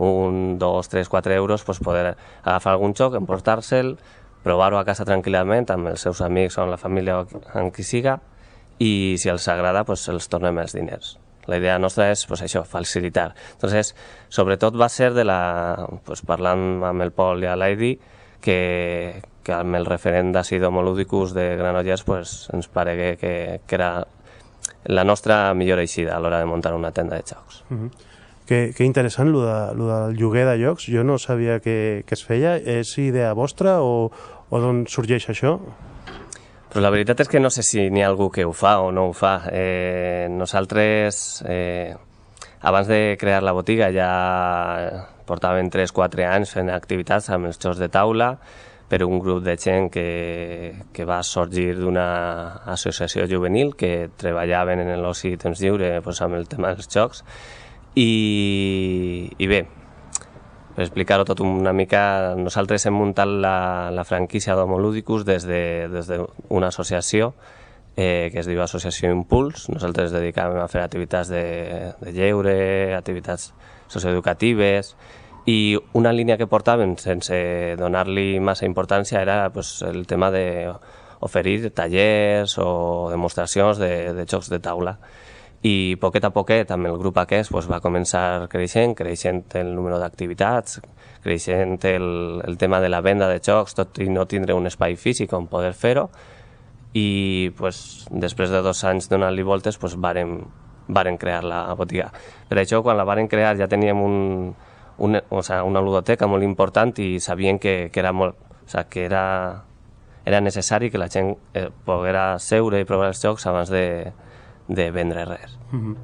un, dos, tres, quatre euros pues, poder agafar algun joc, emportar-se'l, provar-ho a casa tranquil·lament amb els seus amics o amb la família o amb qui siga i si els agrada pues, els tornem els diners. La idea nostra és pues, això, facilitar. Entonces, sobretot va ser de la, pues, parlant amb el Pol i l'Aidi, que, que amb el referent d'Acid Homolúdicus de Granollers pues, ens paregué que, que era la nostra millor eixida a l'hora de muntar una tenda de jocs. Mm -hmm. Que, que interessant, lo, de, lo del lloguer de llocs. Jo no sabia que, que es feia. És idea vostra o, o d'on sorgeix això? Però la veritat és que no sé si n'hi ha algú que ho fa o no ho fa. Eh, nosaltres, eh, abans de crear la botiga, ja portaven 3-4 anys fent activitats amb els jocs de taula per un grup de gent que, que va sorgir d'una associació juvenil que treballaven en l'oci temps lliure pues, amb el tema dels jocs. I, i bé, per explicar-ho tot una mica, nosaltres hem muntat la, la franquícia d'Homolúdicus des d'una de, des de associació eh, que es diu Associació Impuls. Nosaltres dedicàvem a fer activitats de, de lleure, activitats socioeducatives, i una línia que portàvem sense donar-li massa importància era pues, el tema d'oferir tallers o demostracions de, de jocs de taula i poquet a poquet amb el grup aquest pues, va començar creixent, creixent el número d'activitats, creixent el, el tema de la venda de jocs, tot i no tindre un espai físic on poder fer-ho, i pues, després de dos anys donant-li voltes pues, vàrem, vàrem crear la botiga. Per això, quan la vàrem crear ja teníem un, un, o sea, una ludoteca molt important i sabien que, que era molt, o sea, que era, era necessari que la gent eh, poguera seure i provar els jocs abans de, de vendre res. Mm -hmm.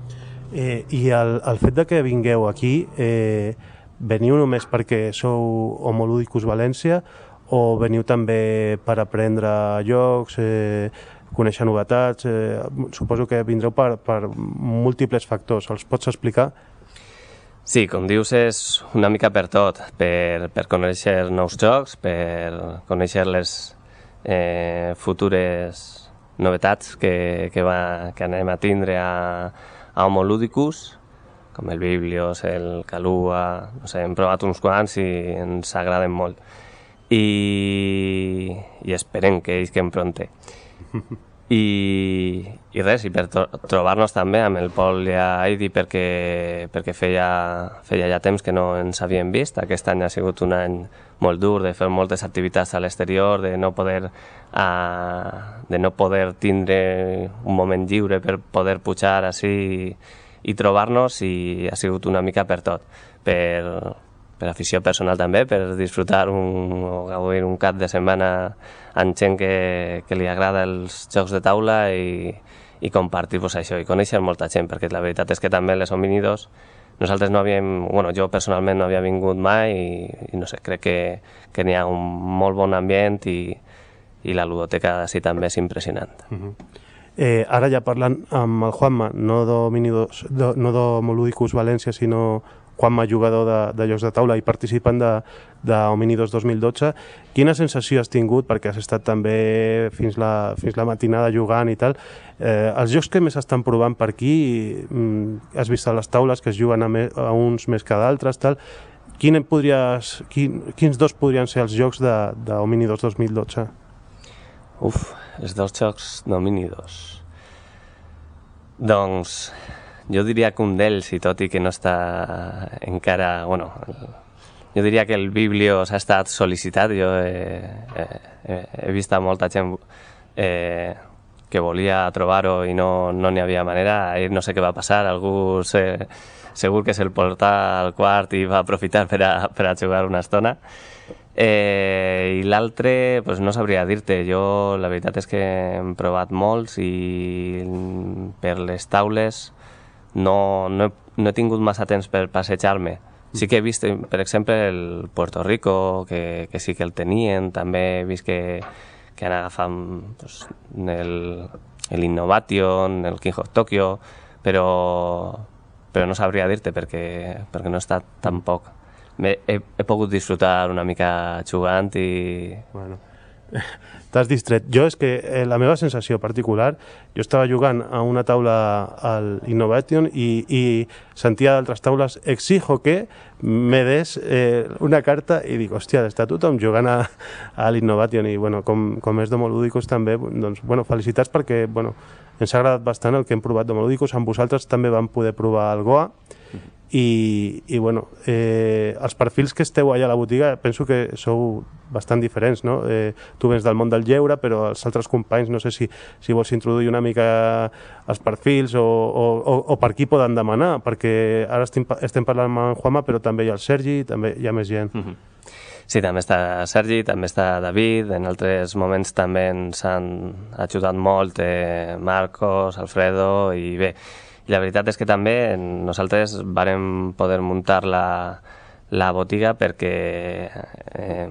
eh, I el, el fet de que vingueu aquí, eh, veniu només perquè sou Homolúdicus València o veniu també per aprendre llocs, eh, conèixer novetats? Eh, suposo que vindreu per, per múltiples factors. Els pots explicar? Sí, com dius, és una mica per tot, per, per conèixer nous jocs, per conèixer les eh, futures novetats que, que, va, que anem a tindre a, a Homo Ludicus, com el Biblios, el Calua, no sé, hem provat uns quants i ens agraden molt. I, i esperem que ells que en pronte. I, i res, i per trobar-nos també amb el Pol i Aidi perquè, perquè feia, feia ja temps que no ens havíem vist. Aquest any ha sigut un any molt dur de fer moltes activitats a l'exterior, de no poder a, de no poder tindre un moment lliure per poder pujar així i, i trobar-nos i ha sigut una mica per tot, per, per afició personal també, per disfrutar un, o gaudir un cap de setmana amb gent que, que li agrada els jocs de taula i, i compartir pues, això i conèixer molta gent, perquè la veritat és que també les hominidos nosaltres no havíem, bueno, jo personalment no havia vingut mai i, i no sé, crec que, que n'hi ha un molt bon ambient i, i la ludoteca sí també és impressionant. Uh -huh. eh, ara ja parlant amb el Juanma, no d'Hominidos, no d'Homolúdicus València, sinó Juanma, jugador de, de jocs de taula i participant de, de Hominidos 2012, quina sensació has tingut, perquè has estat també fins la, fins la matinada jugant i tal, eh, els jocs que més estan provant per aquí, mm, has vist a les taules que es juguen a, me, a uns més que d'altres, tal, quin podries, quin, quins dos podrien ser els jocs de, de Hominidos 2012? Uf, els dos jocs dominidos. Doncs jo diria que un d'ells, i tot i que no està encara... Bueno, jo diria que el Biblios ha estat sol·licitat. Jo he, he, he vist molta gent eh, que volia trobar-ho i no n'hi no havia manera. Ahir no sé què va passar, algú se, segur que se'l porta al quart i va aprofitar per a, per a jugar una estona. Eh, I l'altre, pues no sabria dir-te. Jo la veritat és que hem provat molts i per les taules no, no, he, no he tingut massa temps per passejar-me. Sí que he vist, per exemple, el Puerto Rico, que, que sí que el tenien, també he vist que, que han agafat pues, el, el Innovation, el King of Tokyo, però, però no sabria dir-te perquè, perquè no he estat tampoc. He, he pogut disfrutar una mica jugant i... Bueno, t'has distret. Jo és que eh, la meva sensació particular, jo estava jugant a una taula al Innovation i, i sentia d'altres taules exijo que me des eh, una carta i dic, hòstia, està tothom jugant a, a l'Innovation i bueno, com, com és d'Homolúdicos també, doncs, bueno, felicitats perquè bueno, ens ha agradat bastant el que hem provat d'Homolúdicos, amb vosaltres també vam poder provar el Goa i, i bueno, eh, els perfils que esteu allà a la botiga penso que sou bastant diferents, no? Eh, tu vens del món del lleure, però els altres companys no sé si, si vols introduir una mica els perfils o, o, o, o per qui poden demanar, perquè ara estem, estem parlant amb en Juanma, però també hi ha el Sergi, també hi ha més gent. Mm -hmm. Sí, també està Sergi, també està David, en altres moments també ens han ajudat molt eh, Marcos, Alfredo, i bé, i la veritat és que també nosaltres vàrem poder muntar la, la botiga perquè, eh,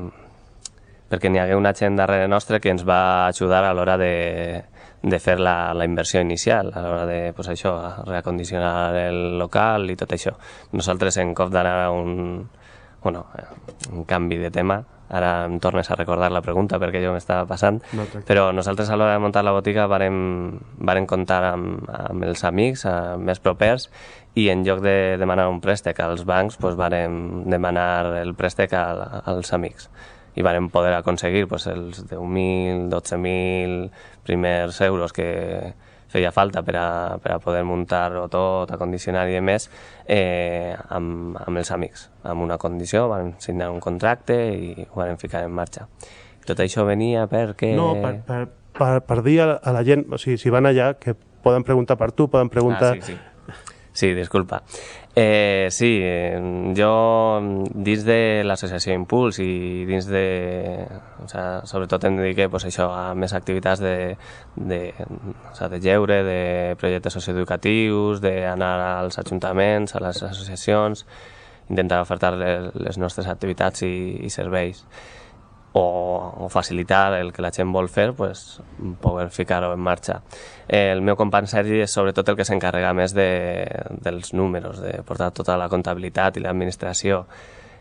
perquè n'hi hagué una gent darrere nostre que ens va ajudar a l'hora de, de fer la, la inversió inicial, a l'hora de pues, això, reacondicionar el local i tot això. Nosaltres, en cop d'anar un, bueno, un canvi de tema, ara em tornes a recordar la pregunta perquè jo m'estava passant, no, però nosaltres a l'hora de muntar la botiga varem, varem comptar amb, amb els amics amb més propers i en lloc de demanar un préstec als bancs pues, varem demanar el préstec a, als amics. I varem poder aconseguir pues, els 10.000, 12.000 primers euros que, feia falta per a, per a poder muntar-ho tot, acondicionar i més, eh, amb, amb els amics. Amb una condició, vam signar un contracte i ho vam ficar en marxa. Tot això venia perquè... No, per, per, per, per dir a, a la gent, o sigui, si van allà, que poden preguntar per tu, poden preguntar... Ah, sí, sí. Sí, disculpa. Eh, sí, eh, jo dins de l'associació Impuls i dins de... O sea, sobretot em dediqué pues, això, a més activitats de, de, o sea, de lleure, de projectes socioeducatius, d'anar als ajuntaments, a les associacions, intentar ofertar les, nostres activitats i, i serveis o, o facilitar el que la gent vol fer, pues, poder ficar-ho en marxa. El meu company Sergi és sobretot el que s'encarrega més de, dels números, de portar tota la comptabilitat i l'administració.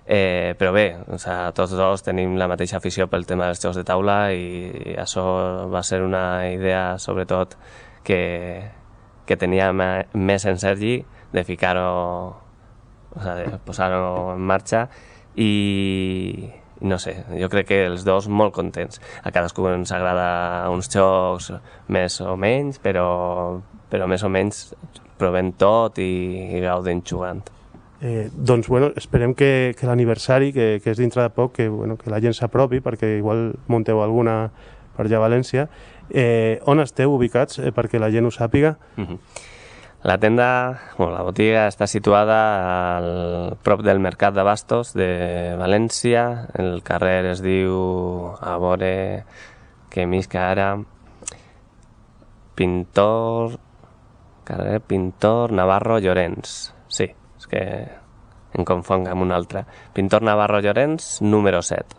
Eh, però bé, o sea, tots dos tenim la mateixa afició pel tema dels jocs de taula i, i això va ser una idea sobretot que, que tenia més en Sergi de ficar-ho, o sea, de posar-ho en marxa i, no sé, jo crec que els dos molt contents. A cadascú ens agrada uns jocs més o menys, però, però més o menys provem tot i, i gaudem jugant. Eh, doncs bueno, esperem que, que l'aniversari, que, que és dintre de poc, que, bueno, que la gent s'apropi, perquè igual munteu alguna per allà a València. Eh, on esteu ubicats, eh, perquè la gent ho sàpiga? Mm -hmm. La tenda, bueno, la botiga està situada al prop del Mercat de Bastos de València. El carrer es diu, a veure, que misca ara, Pintor... Carrer Pintor Navarro Llorenç. Sí, és que em confonc amb un altre. Pintor Navarro Llorenç, número 7,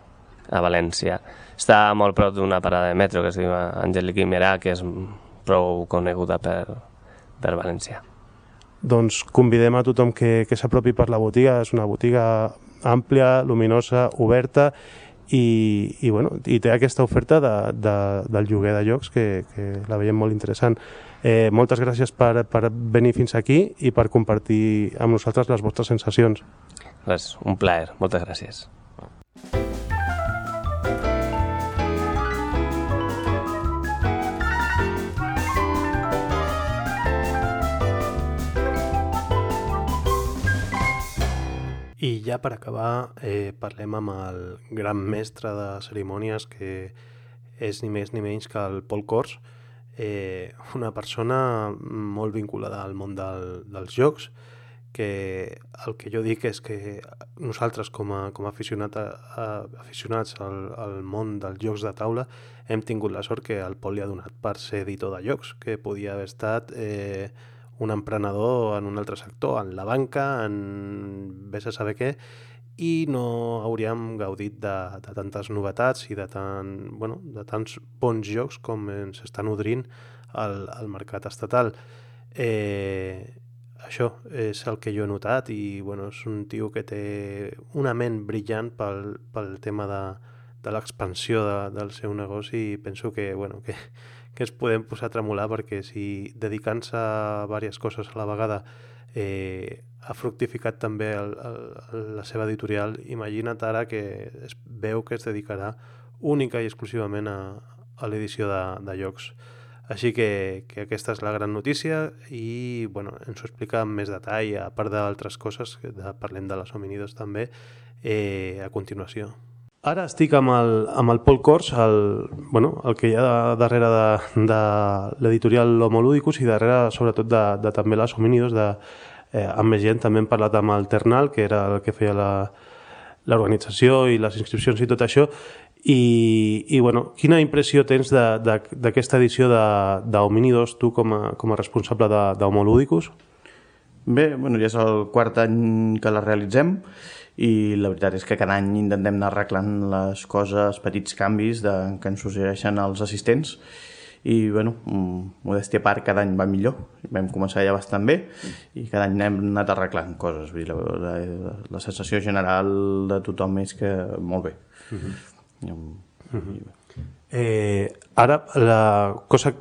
a València. Està molt prop d'una parada de metro que es diu Àngel Guimerà, que és prou coneguda per, per València. Doncs convidem a tothom que, que s'apropi per la botiga, és una botiga àmplia, luminosa, oberta i, i, bueno, i té aquesta oferta de, de, del lloguer de llocs que, que la veiem molt interessant. Eh, moltes gràcies per, per venir fins aquí i per compartir amb nosaltres les vostres sensacions. Pues un plaer, moltes gràcies. I ja per acabar, eh, parlem amb el gran mestre de cerimònies que és ni més ni menys que el Paul Kors, eh, una persona molt vinculada al món del, dels jocs, que el que jo dic és que nosaltres com a, com a, aficionat a, a, aficionats al, al món dels jocs de taula hem tingut la sort que el Pol li ha donat per ser editor de jocs, que podia haver estat eh, un emprenedor en un altre sector, en la banca, en vés a saber què, i no hauríem gaudit de, de tantes novetats i de, tant, bueno, de tants bons jocs com ens està nodrint al, al mercat estatal. Eh, això és el que jo he notat i bueno, és un tio que té una ment brillant pel, pel tema de, de l'expansió de, del seu negoci i penso que, bueno, que, que es podem posar a tremolar perquè si dedicant-se a diverses coses a la vegada eh, ha fructificat també el, el, la seva editorial, imagina't ara que es veu que es dedicarà única i exclusivament a, a l'edició de, de llocs. Així que, que aquesta és la gran notícia i bueno, ens ho explica amb més detall, a part d'altres coses, de, parlem de les hominidos també, eh, a continuació. Ara estic amb el, amb el Pol Cors, el, bueno, el que hi ha darrere de, de l'editorial Homolúdicus i darrere sobretot de, de també les homínidos de, eh, amb més gent, també hem parlat amb el Ternal, que era el que feia l'organització i les inscripcions i tot això, i, i bueno, quina impressió tens d'aquesta edició d'Homínidos, tu com a, com a responsable d'Homolúdicus? Bé, bueno, ja és el quart any que la realitzem, i la veritat és que cada any intentem anar arreglant les coses, petits canvis de, que ens suggereixen els assistents i, bueno, mm, modèstia a part, cada any va millor. Vam començar ja bastant bé i cada any hem anat arreglant coses. Vull dir, la, la, la sensació general de tothom és que molt bé. Uh -huh. I, uh -huh. eh, ara, la cosa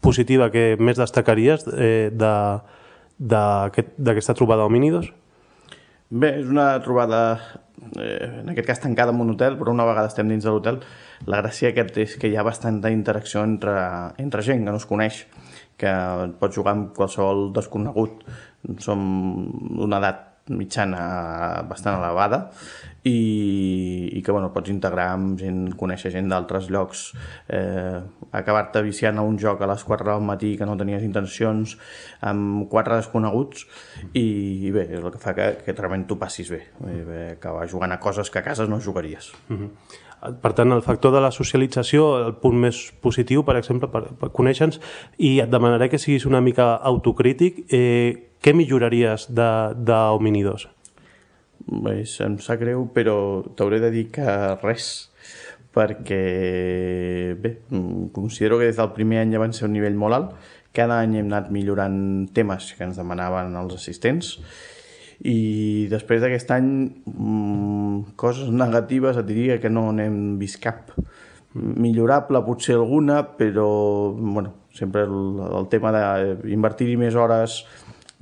positiva que més destacaries eh, d'aquesta aquest, trobada d'homínidos? Bé, és una trobada, eh, en aquest cas tancada en un hotel, però una vegada estem dins de l'hotel, la gràcia aquest és que hi ha bastanta interacció entre, entre gent que no es coneix, que pot jugar amb qualsevol desconegut. Som d'una edat mitjana bastant elevada i, i que bueno, pots integrar amb gent, conèixer gent d'altres llocs. Eh, acabar-te viciant a un joc a les 4 del matí que no tenies intencions amb quatre desconeguts i, i bé, és el que fa que, que realment tu passis bé, bé acabar jugant a coses que a casa no jugaries. Mm -hmm. Per tant, el factor de la socialització, el punt més positiu, per exemple, per, per conèixer-nos, i et demanaré que siguis una mica autocrític, eh, què milloraries d'Hominidos? Bé, em sap greu, però t'hauré de dir que res, perquè, bé, considero que des del primer any ja van ser un nivell molt alt, cada any hem anat millorant temes que ens demanaven els assistents, i després d'aquest any mmm, coses negatives et diria que no n'hem vist cap. Millorable potser alguna però bueno, sempre el, el tema d'invertir-hi més hores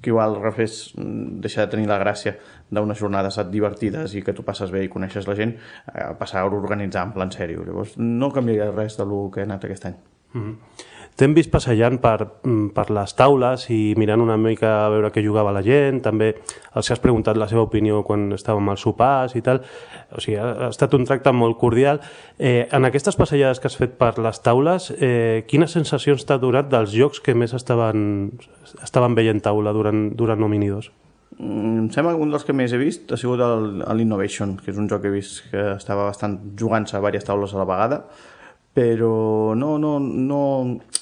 que igual refés deixar de tenir la gràcia d'unes jornades divertides i que tu passes bé i coneixes la gent a passar a organitzar en plan sèrio llavors no canviaria res del que he anat aquest any mm -hmm. T'hem vist passejant per, mm, per les taules i mirant una mica a veure què jugava la gent, també els has preguntat la seva opinió quan estàvem als sopars i tal, o sigui, ha estat un tracte molt cordial. Eh, en aquestes passejades que has fet per les taules, eh, quines sensacions t'ha donat dels jocs que més estaven, estaven veient taula durant, durant Nominidos? Mm, em sembla que un dels que més he vist ha sigut l'Innovation, que és un joc que he vist que estava bastant jugant-se a diverses taules a la vegada, però no, no, no,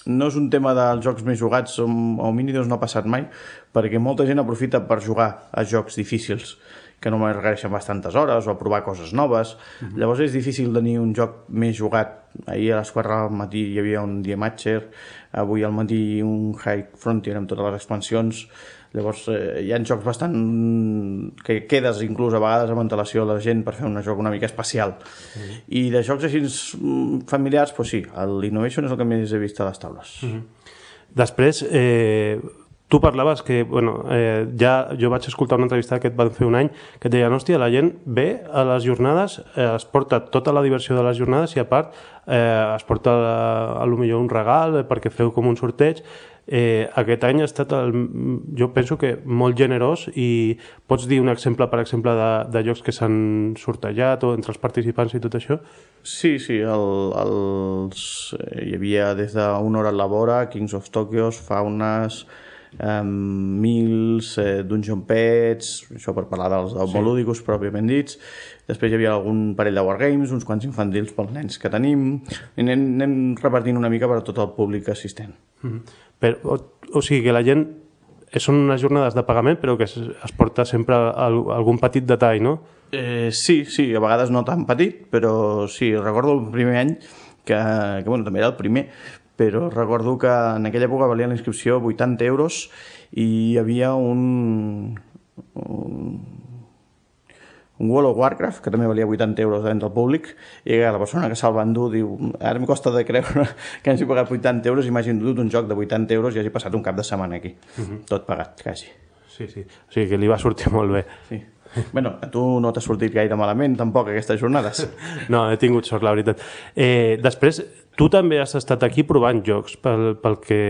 no és un tema dels jocs més jugats o Minidos no ha passat mai perquè molta gent aprofita per jugar a jocs difícils que només requereixen bastantes hores o a provar coses noves. Uh -huh. llavors és difícil tenir un joc més jugat. Ahir a les 4 del matí hi havia un Matcher avui al matí un High Frontier amb totes les expansions Llavors eh, hi ha jocs bastant que quedes inclús a vegades amb antelació a la gent per fer un joc una mica especial. Mm. I de jocs així mm, familiars, doncs sí, l'Innovation és el que més he vist a les taules. Mm -hmm. Després, eh, tu parlaves que, bueno, eh, ja jo vaig escoltar una entrevista que et van fer un any que et deien, hòstia, la gent ve a les jornades, eh, es porta tota la diversió de les jornades i a part eh, es porta a, a lo millor un regal eh, perquè feu com un sorteig eh, aquest any ha estat, el, jo penso que molt generós i pots dir un exemple, per exemple, de, de llocs que s'han sortejat o entre els participants i tot això? Sí, sí, el, els, hi havia des d'una hora a la vora, Kings of Tokyo, Faunes, um, Mills, eh, Dungeon Pets, això per parlar dels sí. pròpiament dits, després hi havia algun parell de wargames, uns quants infantils pels nens que tenim, i anem, anem repartint una mica per a tot el públic assistent. Mm -hmm. Però, o, o sigui que la gent són unes jornades de pagament però que es, es porta sempre algun petit detall, no? Eh, sí, sí, a vegades no tan petit, però sí, recordo el primer any que, que bueno, també era el primer, però recordo que en aquella època valia la inscripció 80 euros i hi havia un, un un World of Warcraft, que també valia 80 euros davant del públic, i la persona que se'l va endur diu, ara em costa de creure que hagi pagat 80 euros, imagino dut un joc de 80 euros i hagi passat un cap de setmana aquí, uh mhm. -huh. tot pagat, quasi. Sí, sí, o sigui que li va sortir molt bé. Sí. Bueno, a tu no t'ha sortit gaire malament, tampoc, aquestes jornades. No, he tingut sort, la veritat. Eh, després, tu també has estat aquí provant jocs, pel, pel, que,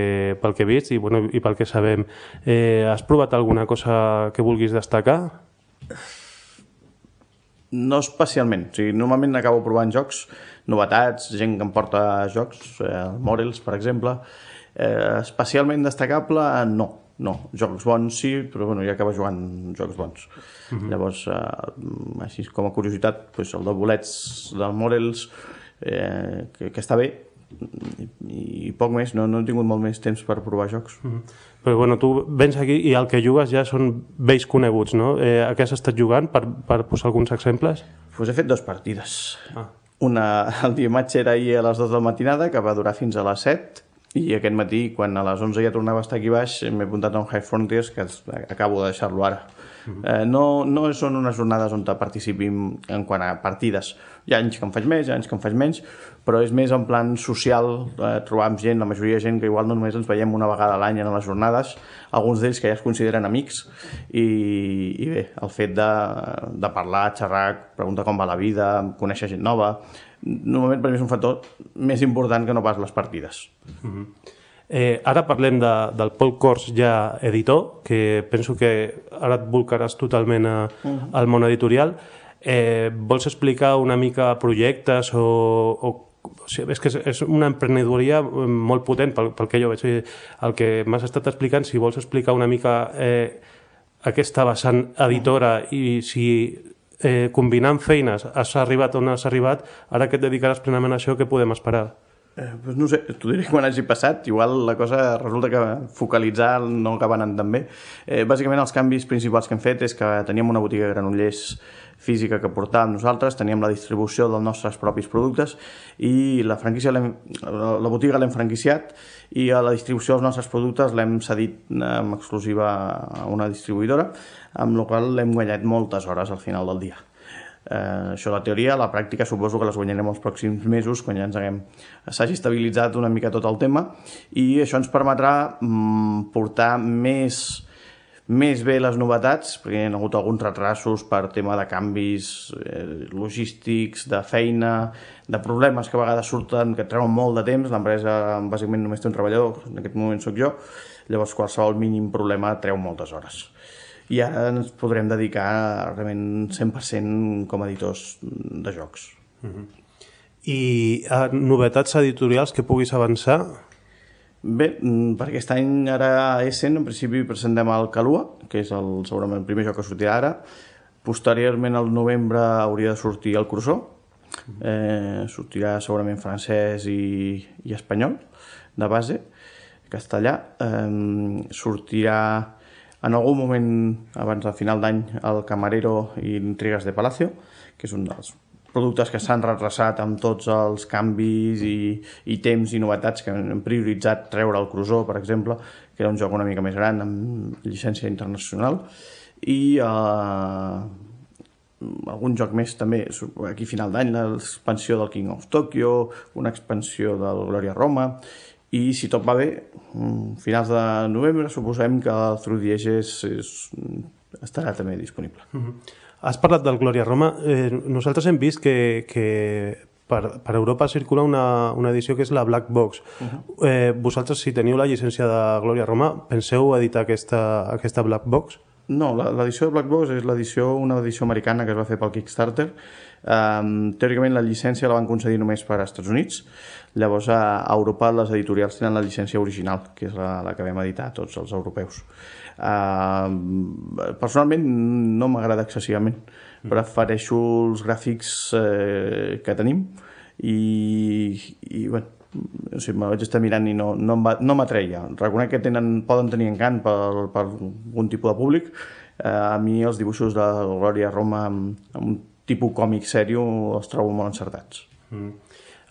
pel que he vist i, bueno, i pel que sabem. Eh, has provat alguna cosa que vulguis destacar? No especialment. O sigui, normalment acabo provant jocs, novetats, gent que em porta jocs, eh, Morels, per exemple. Eh, especialment destacable, no. No, jocs bons sí, però bueno, ja acaba jugant jocs bons. Uh mhm. -huh. Llavors, eh, així com a curiositat, doncs el de bolets del Morels, eh, que, que està bé, i, i poc més, no, no he tingut molt més temps per provar jocs. Mm -hmm. Però bueno, tu vens aquí i el que jugues ja són vells coneguts, no? Eh, a què has estat jugant, per, per posar alguns exemples? Pues he fet dues partides. Ah. Una, el dia maig era ahir a les 2 de la matinada, que va durar fins a les 7, i aquest matí, quan a les 11 ja tornava a estar aquí baix, m'he apuntat a un High Frontiers, que acabo de deixar-lo ara. Eh, no, no són unes jornades on participim en quant a partides. Hi ha anys que en faig més, hi ha anys que en faig menys, però és més en plan social, eh, trobar amb gent, la majoria de gent que igual no només ens veiem una vegada a l'any en les jornades, alguns d'ells que ja es consideren amics, i, i bé, el fet de, de parlar, xerrar, preguntar com va la vida, conèixer gent nova, normalment per mi és un factor més important que no pas les partides. Mm -hmm. Eh, ara parlem de, del Paul Kors ja editor, que penso que ara et volcaràs totalment a, al món editorial. Eh, vols explicar una mica projectes o, o o sigui, és que és, és una emprenedoria molt potent pel, pel que jo veig. El que m'has estat explicant, si vols explicar una mica eh, aquesta vessant editora i si eh, combinant feines has arribat on has arribat, ara que et dedicaràs plenament a això, què podem esperar? Eh, pues no sé, t'ho diré quan hagi passat. Igual la cosa resulta que focalitzar no acaba anant tan bé. Eh, bàsicament els canvis principals que hem fet és que teníem una botiga de granollers física que portàvem nosaltres, teníem la distribució dels nostres propis productes i la franquícia la botiga l'hem franquiciat i a la distribució dels nostres productes l'hem cedit amb exclusiva a una distribuïdora, amb la qual l'hem guanyat moltes hores al final del dia. Eh, això la teoria, la pràctica suposo que les guanyarem els pròxims mesos quan ja ens haguem s'hagi estabilitzat una mica tot el tema i això ens permetrà mm, portar més més bé les novetats, perquè hi ha hagut alguns retrasos per tema de canvis eh, logístics, de feina, de problemes que a vegades surten, que treuen molt de temps, l'empresa bàsicament només té un treballador, en aquest moment sóc jo, llavors qualsevol mínim problema treu moltes hores. I ara ens podrem dedicar realment 100% com a editors de jocs. Mm -hmm. I uh, novetats editorials que puguis avançar? Bé, mm, per aquest any ara a Essen en principi presentem el Calua, que és el, segurament el primer joc que sortirà ara. Posteriorment al novembre hauria de sortir el Crusoe. Eh, sortirà segurament francès i, i espanyol de base, castellà. Eh, sortirà en algun moment abans del final d'any el Camarero i Intrigas de Palacio, que és un dels productes que s'han retrasat amb tots els canvis i, i temps i novetats que han prioritzat treure el Crusoe, per exemple, que era un joc una mica més gran amb llicència internacional i eh, algun joc més també aquí final d'any l'expansió del King of Tokyo una expansió del Gloria Roma i si tot va bé mm, finals de novembre suposem que el Through the Ages és, estarà també disponible mm -hmm. Has parlat del Glòria Roma. Eh, nosaltres hem vist que, que per, per Europa circula una, una edició que és la Black Box. Uh -huh. eh, vosaltres, si teniu la llicència de Glòria Roma, penseu editar aquesta, aquesta Black Box? No, l'edició de Black Box és l'edició una edició americana que es va fer pel Kickstarter. Um, teòricament la llicència la van concedir només per als Estats Units. Llavors a Europa les editorials tenen la llicència original, que és la, la que vam editar tots els europeus. Uh, personalment no m'agrada excessivament. Mm. Prefereixo els gràfics eh, que tenim i, i bueno, o sigui, me vaig estar mirant i no, no, no m'atreia. Reconec que tenen, poden tenir encant per, per algun tipus de públic. Eh, a mi els dibuixos de Glòria Roma amb, amb un tipus còmic sèrio els trobo molt encertats. Mm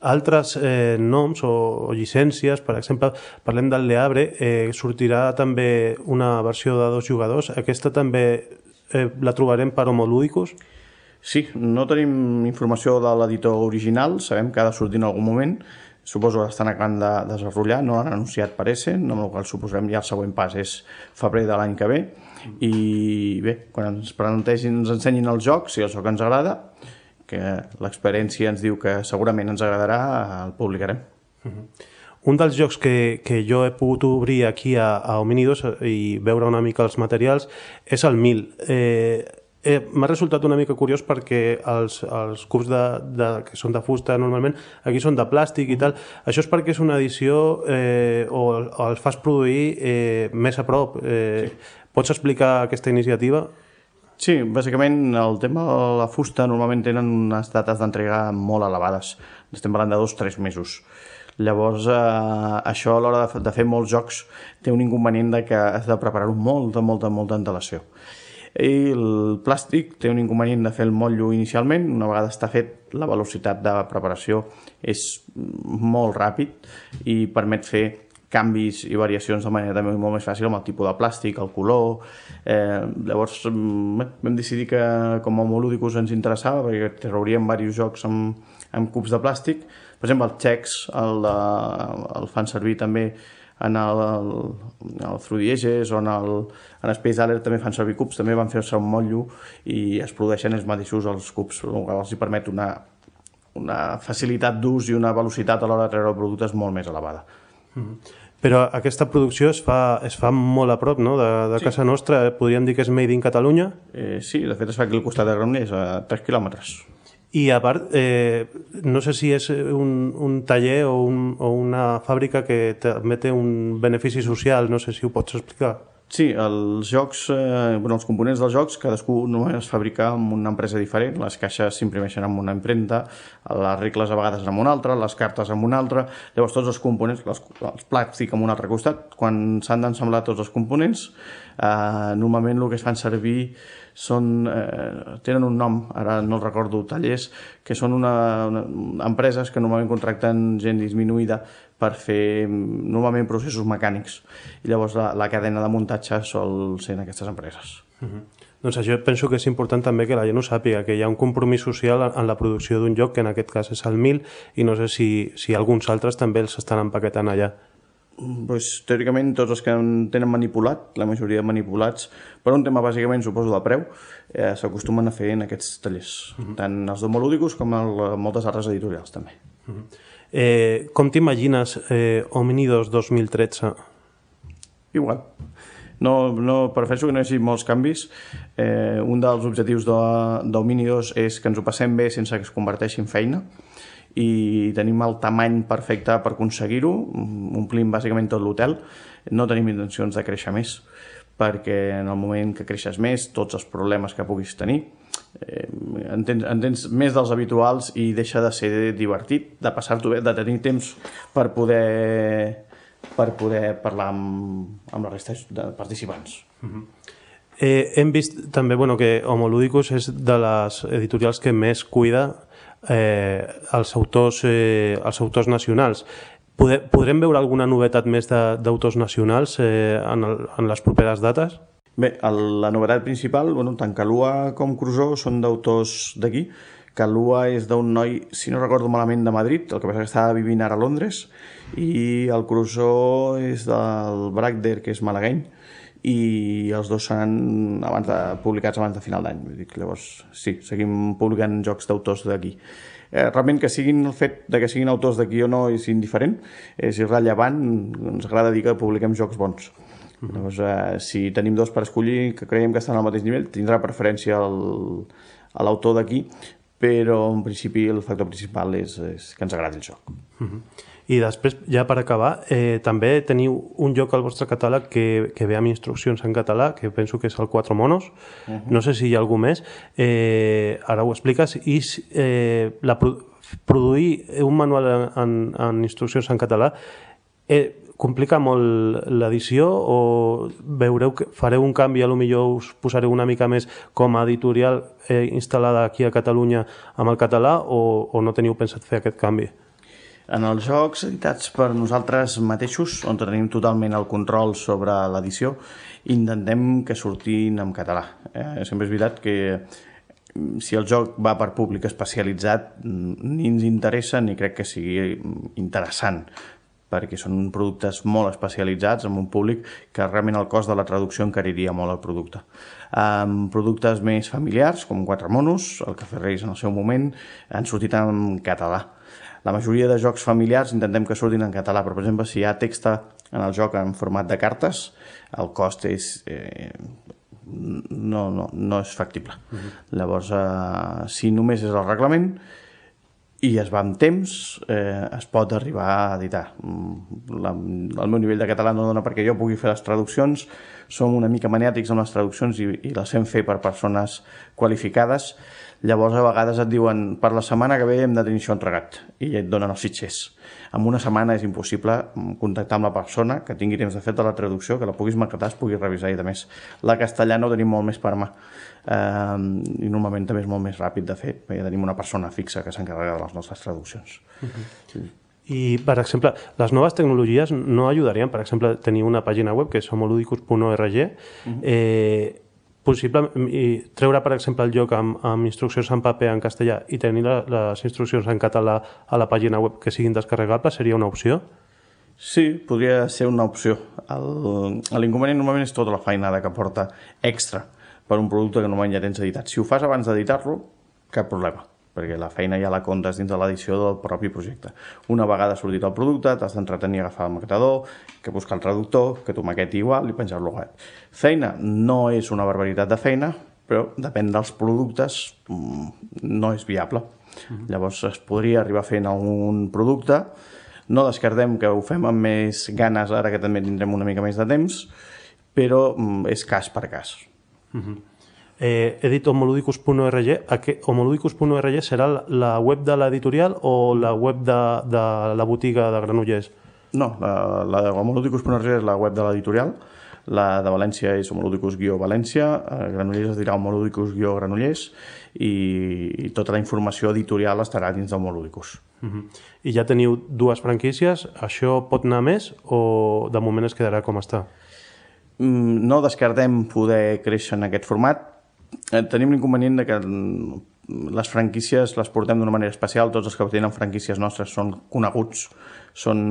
altres eh, noms o, o llicències, per exemple, parlem del Leabre, eh, sortirà també una versió de dos jugadors. Aquesta també eh, la trobarem per Homolúdicos? Sí, no tenim informació de l'editor original, sabem que ha de sortir en algun moment, suposo que estan acabant de desenvolupar, no l'han anunciat per Essen, amb el qual suposem ja el següent pas és febrer de l'any que ve, i bé, quan ens presentegin, ens ensenyin el joc, si el joc ens agrada, que l'experiència ens diu que segurament ens agradarà, el publicarem. Uh -huh. Un dels jocs que, que jo he pogut obrir aquí a, a Hominidos i veure una mica els materials és el 1000. Eh, eh, M'ha resultat una mica curiós perquè els, els cubs de, de, que són de fusta normalment aquí són de plàstic i tal. Això és perquè és una edició eh, o, o els fas produir eh, més a prop. Eh, sí. Pots explicar aquesta iniciativa? Sí, bàsicament el tema de la fusta normalment tenen unes dates d'entrega molt elevades. Estem parlant de dos o tres mesos. Llavors, eh, això a l'hora de, de fer molts jocs té un inconvenient de que has de preparar-ho molta, molta, molta antelació. I el plàstic té un inconvenient de fer el motllo inicialment, una vegada està fet la velocitat de preparació és molt ràpid i permet fer canvis i variacions de manera també molt més fàcil amb el tipus de plàstic, el color... Eh, llavors mm, vam decidir que com a Homolúdicus ens interessava perquè trauríem diversos jocs amb, amb cubs de plàstic. Per exemple, els xecs el, el fan servir també en el, el, el Frudiages o en el, en Space Alert també fan servir cubs, també van fer-se un motllo i es produeixen els mateixos els cubs, el que els permet una, una facilitat d'ús i una velocitat a l'hora de treure el producte és molt més elevada. -hmm. Però aquesta producció es fa, es fa molt a prop no? de, de sí. casa nostra. Podríem dir que és made in Catalunya. Eh, sí, de fet es fa aquí al costat de Granollers, a 3 quilòmetres. I a part, eh, no sé si és un, un taller o, un, o una fàbrica que també té un benefici social, no sé si ho pots explicar. Sí, els jocs, eh, bueno, els components dels jocs, cadascú només es fabrica amb una empresa diferent, les caixes s'imprimeixen amb una impremta, les regles a vegades amb una altra, les cartes amb una altra, llavors tots els components, les, els plàstic amb un altre costat, quan s'han d'ensemblar tots els components, eh, normalment el que es fan servir són, eh, tenen un nom, ara no el recordo, tallers, que són una, una, empreses que normalment contracten gent disminuïda per fer normalment processos mecànics i llavors la, la cadena de muntatge sol ser en aquestes empreses. Uh -huh. Doncs això penso que és important també que la gent ho sàpiga, que hi ha un compromís social en la producció d'un joc, que en aquest cas és el 1000, i no sé si, si alguns altres també els estan empaquetant allà pues, teòricament tots els que tenen manipulat, la majoria manipulats, per un tema bàsicament suposo del preu, eh, s'acostumen a fer en aquests tallers, uh mhm. -huh. tant els d'homolúdicos com el, moltes altres editorials també. Uh mhm. -huh. Eh, com t'imagines eh, Omnidos 2013? Igual. No, no, prefereixo que no hi hagi molts canvis. Eh, un dels objectius d'Omnidos és que ens ho passem bé sense que es converteixi en feina i tenim el tamany perfecte per aconseguir-ho, omplim bàsicament tot l'hotel, no tenim intencions de créixer més, perquè en el moment que creixes més, tots els problemes que puguis tenir, eh, entens, entens més dels habituals i deixa de ser divertit, de passar-t'ho bé, de tenir temps per poder per poder parlar amb, amb la resta de participants. Uh -huh. eh, hem vist també bueno, que Homoludicus és de les editorials que més cuida eh, els, autors, eh, els autors nacionals. Poder, podrem veure alguna novetat més d'autors nacionals eh, en, el, en les properes dates? Bé, el, la novetat principal, bueno, tant Calua com Crusoe són d'autors d'aquí. Calua és d'un noi, si no recordo malament, de Madrid, el que passa que estava vivint ara a Londres, i el Crusoe és del Bragder, que és malagueny, i els dos seran abans de, publicats abans de final d'any. Llavors, sí, seguim publicant jocs d'autors d'aquí. Eh, realment que siguin el fet de que siguin autors d'aquí o no és indiferent, és irrellevant, ens agrada dir que publiquem jocs bons. Uh -huh. Llavors, eh, si tenim dos per escollir que creiem que estan al mateix nivell, tindrà preferència el, a l'autor d'aquí, però en principi el factor principal és, és que ens agradi el joc. Uh -huh. I després, ja per acabar, eh, també teniu un joc al vostre catàleg que, que ve amb instruccions en català, que penso que és el Quatre Monos. Uh -huh. No sé si hi ha algú més. Eh, ara ho expliques. I eh, la, produir un manual en, en instruccions en català eh, complica molt l'edició o veureu que fareu un canvi, a lo millor us posareu una mica més com a editorial eh, instal·lada aquí a Catalunya amb el català o, o no teniu pensat fer aquest canvi? En els jocs editats per nosaltres mateixos, on tenim totalment el control sobre l'edició, intentem que surtin en català. Eh, sempre és veritat que mm, si el joc va per públic especialitzat mm, ni ens interessa ni crec que sigui interessant perquè són productes molt especialitzats amb un públic que realment el cost de la traducció encariria molt el producte. Amb productes més familiars, com Quatre Monos, el Cafè Reis en el seu moment, han sortit en català la majoria de jocs familiars intentem que surtin en català, però per exemple si hi ha text en el joc en format de cartes, el cost és... Eh, no, no, no és factible. Uh -huh. Llavors, eh, si només és el reglament i es va amb temps, eh, es pot arribar a editar. Mm, la, el meu nivell de català no dona perquè jo pugui fer les traduccions, som una mica maniàtics amb les traduccions i, i les hem fer per persones qualificades, Llavors, a vegades et diuen per la setmana que ve hem de tenir això entregat i et donen els fitxers. En una setmana és impossible contactar amb la persona que tingui temps de fer la traducció, que la puguis maquetar, es pugui revisar i de més. La castellana ho tenim molt més per mà eh, i normalment també és molt més ràpid de fer, perquè ja tenim una persona fixa que s'encarrega de les nostres traduccions. Uh -huh. sí. I, per exemple, les noves tecnologies no ajudarien, per exemple, tenir una pàgina web que és homoludicus.org, uh -huh. eh, possible i treure, per exemple, el joc amb, amb instruccions en paper en castellà i tenir la, les instruccions en català a la pàgina web que siguin descarregables seria una opció? Sí, podria ser una opció. L'inconvenient normalment és tota la feinada que porta extra per un producte que normalment ja tens editat. Si ho fas abans d'editar-lo, cap problema. Perquè la feina ja la comptes dins de l'edició del propi projecte. Una vegada sortit el producte, t'has d'entretenir a agafar el maquetador, que buscar el traductor, que tu maqueti igual i penjar-lo web. Feina no és una barbaritat de feina, però depèn dels productes, mm, no és viable. Uh -huh. Llavors es podria arribar fent algun producte, no descartem que ho fem amb més ganes ara que també tindrem una mica més de temps, però mm, és cas per cas. Uh -huh. Eh, he dit homoludicus.org. Homoludicus.org serà la web de l'editorial o la web de, de la botiga de Granollers? No, la, la de homoludicus.org és la web de l'editorial, la de València és homoludicus-valència, Granollers es dirà homoludicus-granollers i, i tota la informació editorial estarà dins d'homoludicus. Uh -huh. I ja teniu dues franquícies, això pot anar més o de moment es quedarà com està? Mm, no descartem poder créixer en aquest format. Eh, tenim l'inconvenient de que les franquícies les portem d'una manera especial, tots els que tenen franquícies nostres són coneguts, són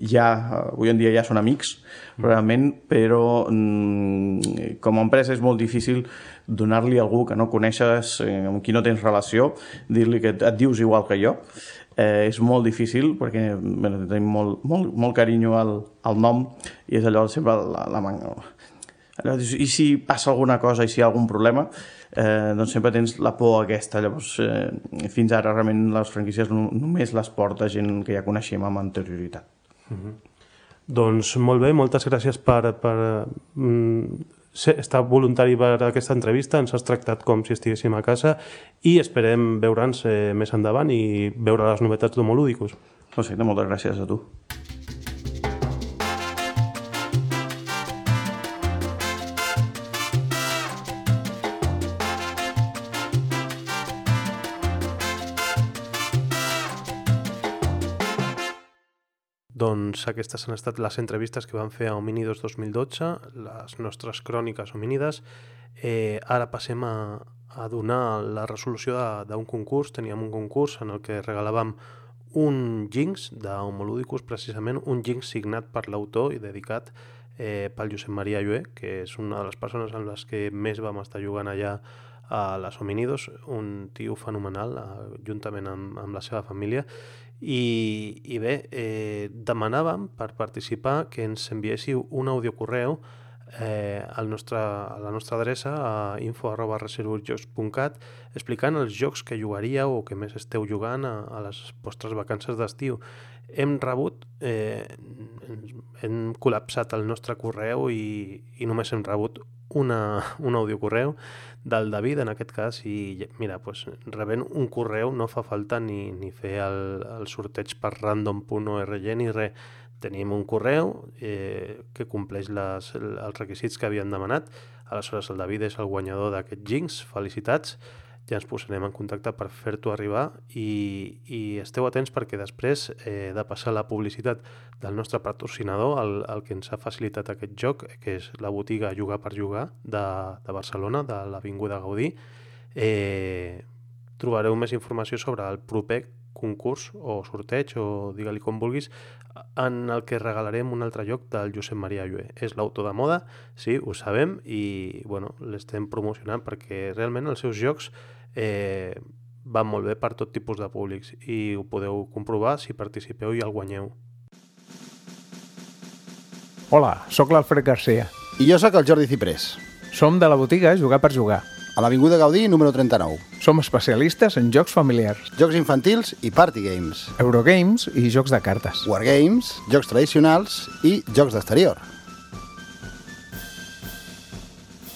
ja, avui en dia ja són amics, realment, però mm, com a empresa és molt difícil donar-li a algú que no coneixes, eh, amb qui no tens relació, dir-li que et dius igual que jo. Eh, és molt difícil perquè bueno, tenim molt, molt, molt carinyo al, al nom i és allò sempre la, la manga. Allò, I si passa alguna cosa i si hi ha algun problema, eh, doncs sempre tens la por aquesta. Llavors, eh, fins ara realment les franquícies no, només les porta gent que ja coneixem amb anterioritat. Uh -huh. Doncs molt bé, moltes gràcies per, per mm, ser, estar voluntari per aquesta entrevista, ens has tractat com si estiguéssim a casa i esperem veure'ns eh, més endavant i veure les novetats d'Homolúdicos. No sé, moltes gràcies a tu. Doncs aquestes han estat les entrevistes que vam fer a Homínidos 2012, les nostres cròniques homínides. Eh, ara passem a, a donar la resolució d'un concurs. Teníem un concurs en el que regalàvem un jinx d'Homolúdicus, precisament un jinx signat per l'autor i dedicat eh, pel Josep Maria Llué, que és una de les persones amb les que més vam estar jugant allà a les Hominidos, un tio fenomenal, eh, juntament amb, amb la seva família, i, i bé, eh, demanàvem per participar que ens enviéssiu un audiocorreu eh, al nostre, a la nostra adreça a info arroba reservojocs.cat explicant els jocs que jugaríeu o que més esteu jugant a, a les vostres vacances d'estiu. Hem rebut, eh, hem col·lapsat el nostre correu i, i només hem rebut una, un audiocorreu del David, en aquest cas, i mira, pues, rebent un correu no fa falta ni, ni fer el, el sorteig per random.org ni res. Tenim un correu eh, que compleix les, els requisits que havien demanat. Aleshores, el David és el guanyador d'aquest Jinx. Felicitats ja ens posarem en contacte per fer-t'ho arribar i, i esteu atents perquè després eh, de passar la publicitat del nostre patrocinador, el, el que ens ha facilitat aquest joc, que és la botiga Jugar per Jugar de, de Barcelona, de l'Avinguda Gaudí, eh, trobareu més informació sobre el proper concurs o sorteig o digue-li com vulguis en el que regalarem un altre joc del Josep Maria Llué. És l'autor de moda, sí, ho sabem i bueno, l'estem promocionant perquè realment els seus jocs eh, van molt bé per tot tipus de públics i ho podeu comprovar si participeu i el guanyeu. Hola, sóc l'Alfred Garcia. I jo sóc el Jordi Ciprés. Som de la botiga Jugar per Jugar. A l'Avinguda Gaudí, número 39. Som especialistes en jocs familiars, Jocs infantils i party games. Eurogames i jocs de cartes. Wargames, jocs tradicionals i jocs d'exterior.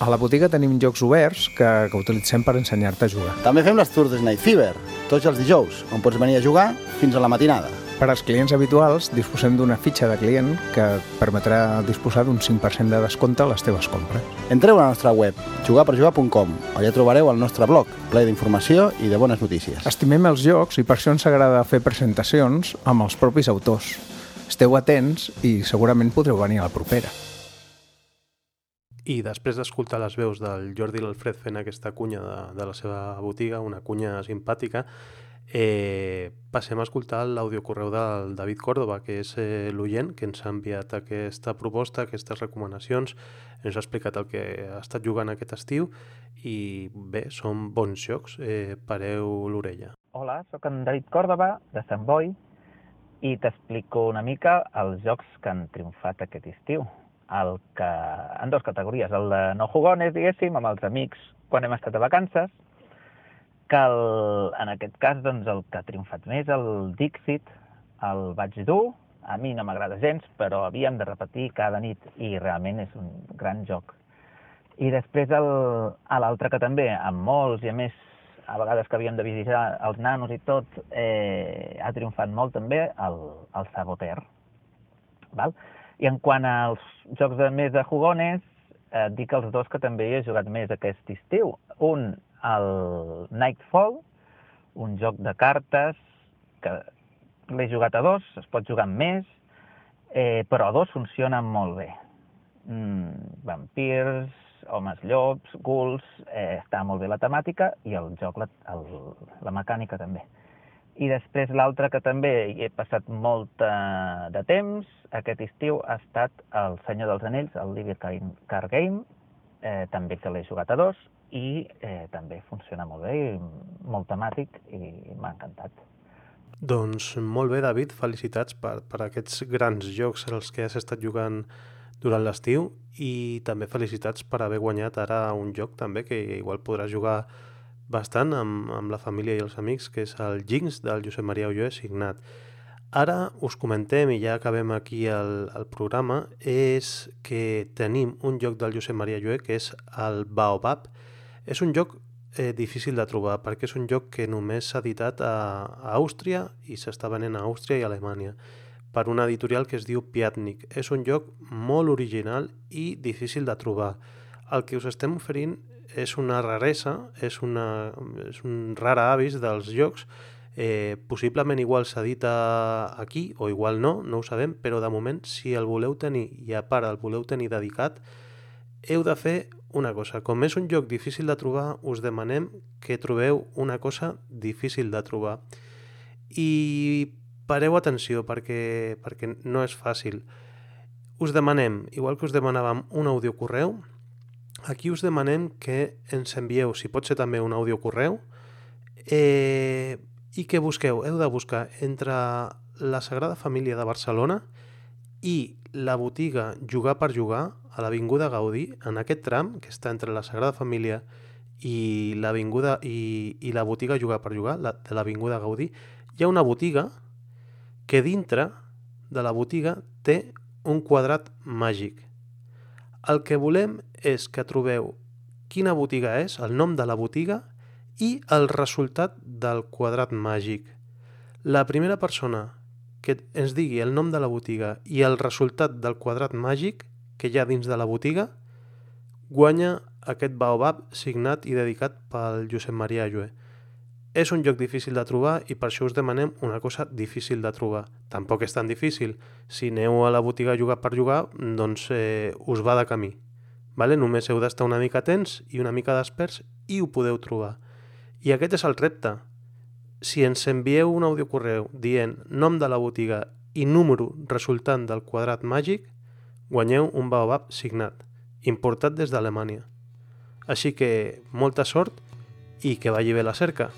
A la botiga tenim jocs oberts que, que utilitzem per ensenyar-te a jugar. També fem les tours de Night Fever, tots els dijous, on pots venir a jugar fins a la matinada. Per als clients habituals disposem d'una fitxa de client que et permetrà disposar d'un 5% de descompte a les teves compres. Entreu a la nostra web, jugarperjugar.com, allà trobareu el nostre blog, ple d'informació i de bones notícies. Estimem els jocs i per això ens agrada fer presentacions amb els propis autors. Esteu atents i segurament podreu venir a la propera. I després d'escoltar les veus del Jordi i l'Alfred fent aquesta cunya de, de la seva botiga, una cunya simpàtica, Eh, passem a escoltar l'audiocorreu del David Córdoba, que és eh, l'oient que ens ha enviat aquesta proposta, aquestes recomanacions, ens ha explicat el que ha estat jugant aquest estiu i bé, són bons jocs, eh, pareu l'orella. Hola, sóc en David Córdoba, de Sant Boi, i t'explico una mica els jocs que han triomfat aquest estiu. El que, en dues categories, el de no jugones, diguéssim, amb els amics quan hem estat a vacances, que el, en aquest cas doncs, el que ha triomfat més, el Dixit, el vaig dur, a mi no m'agrada gens, però havíem de repetir cada nit i realment és un gran joc. I després l'altre que també, amb molts i a més a vegades que havíem de visitar els nanos i tot, eh, ha triomfat molt també el, el Saboter. Val? I en quant als jocs de més de jugones, eh, dic els dos que també he jugat més aquest estiu. Un, el Nightfall, un joc de cartes que l'he jugat a dos, es pot jugar amb més, eh, però a dos funciona molt bé. Mm, vampirs, homes llops, ghouls, eh, està molt bé la temàtica i el joc, la, el, la mecànica també. I després l'altre que també hi he passat molt de temps, aquest estiu, ha estat el Senyor dels Anells, el Living Card Game, eh, també que l'he jugat a dos, i eh, també funciona molt bé, i molt temàtic i m'ha encantat. Doncs molt bé, David, felicitats per, per aquests grans jocs als que has estat jugant durant l'estiu i també felicitats per haver guanyat ara un joc també que igual podràs jugar bastant amb, amb la família i els amics, que és el Jinx del Josep Maria Ulloé signat. Ara us comentem, i ja acabem aquí el, el programa, és que tenim un joc del Josep Maria Llué que és el Baobab, és un joc eh, difícil de trobar perquè és un joc que només s'ha editat a, a Àustria i s'està venent a Àustria i Alemanya per una editorial que es diu Piatnik. És un joc molt original i difícil de trobar. El que us estem oferint és una raresa, és, una, és un rara avis dels jocs, eh, possiblement igual s'edita aquí o igual no, no ho sabem, però de moment si el voleu tenir i a part el voleu tenir dedicat, heu de fer una cosa. Com és un joc difícil de trobar, us demanem que trobeu una cosa difícil de trobar. I pareu atenció perquè, perquè no és fàcil. Us demanem, igual que us demanàvem un audiocorreu, aquí us demanem que ens envieu, si pot ser també un audiocorreu, eh, i que busqueu, heu de buscar entre la Sagrada Família de Barcelona i la botiga Jugar per Jugar, a l'Avinguda Gaudí, en aquest tram, que està entre la Sagrada Família i l'avinguda i, i la botiga Jugar per Jugar, la, de l'Avinguda Gaudí, hi ha una botiga que dintre de la botiga té un quadrat màgic. El que volem és que trobeu quina botiga és, el nom de la botiga i el resultat del quadrat màgic. La primera persona que ens digui el nom de la botiga i el resultat del quadrat màgic que hi ha dins de la botiga, guanya aquest baobab signat i dedicat pel Josep Maria Llué. És un joc difícil de trobar i per això us demanem una cosa difícil de trobar. Tampoc és tan difícil. Si aneu a la botiga a jugar per jugar, doncs eh, us va de camí. Vale? Només heu d'estar una mica atents i una mica desperts i ho podeu trobar. I aquest és el repte. Si ens envieu un audiocorreu dient nom de la botiga i número resultant del quadrat màgic, guanyeu un baobab signat, importat des d'Alemanya. Així que molta sort i que vagi bé la cerca.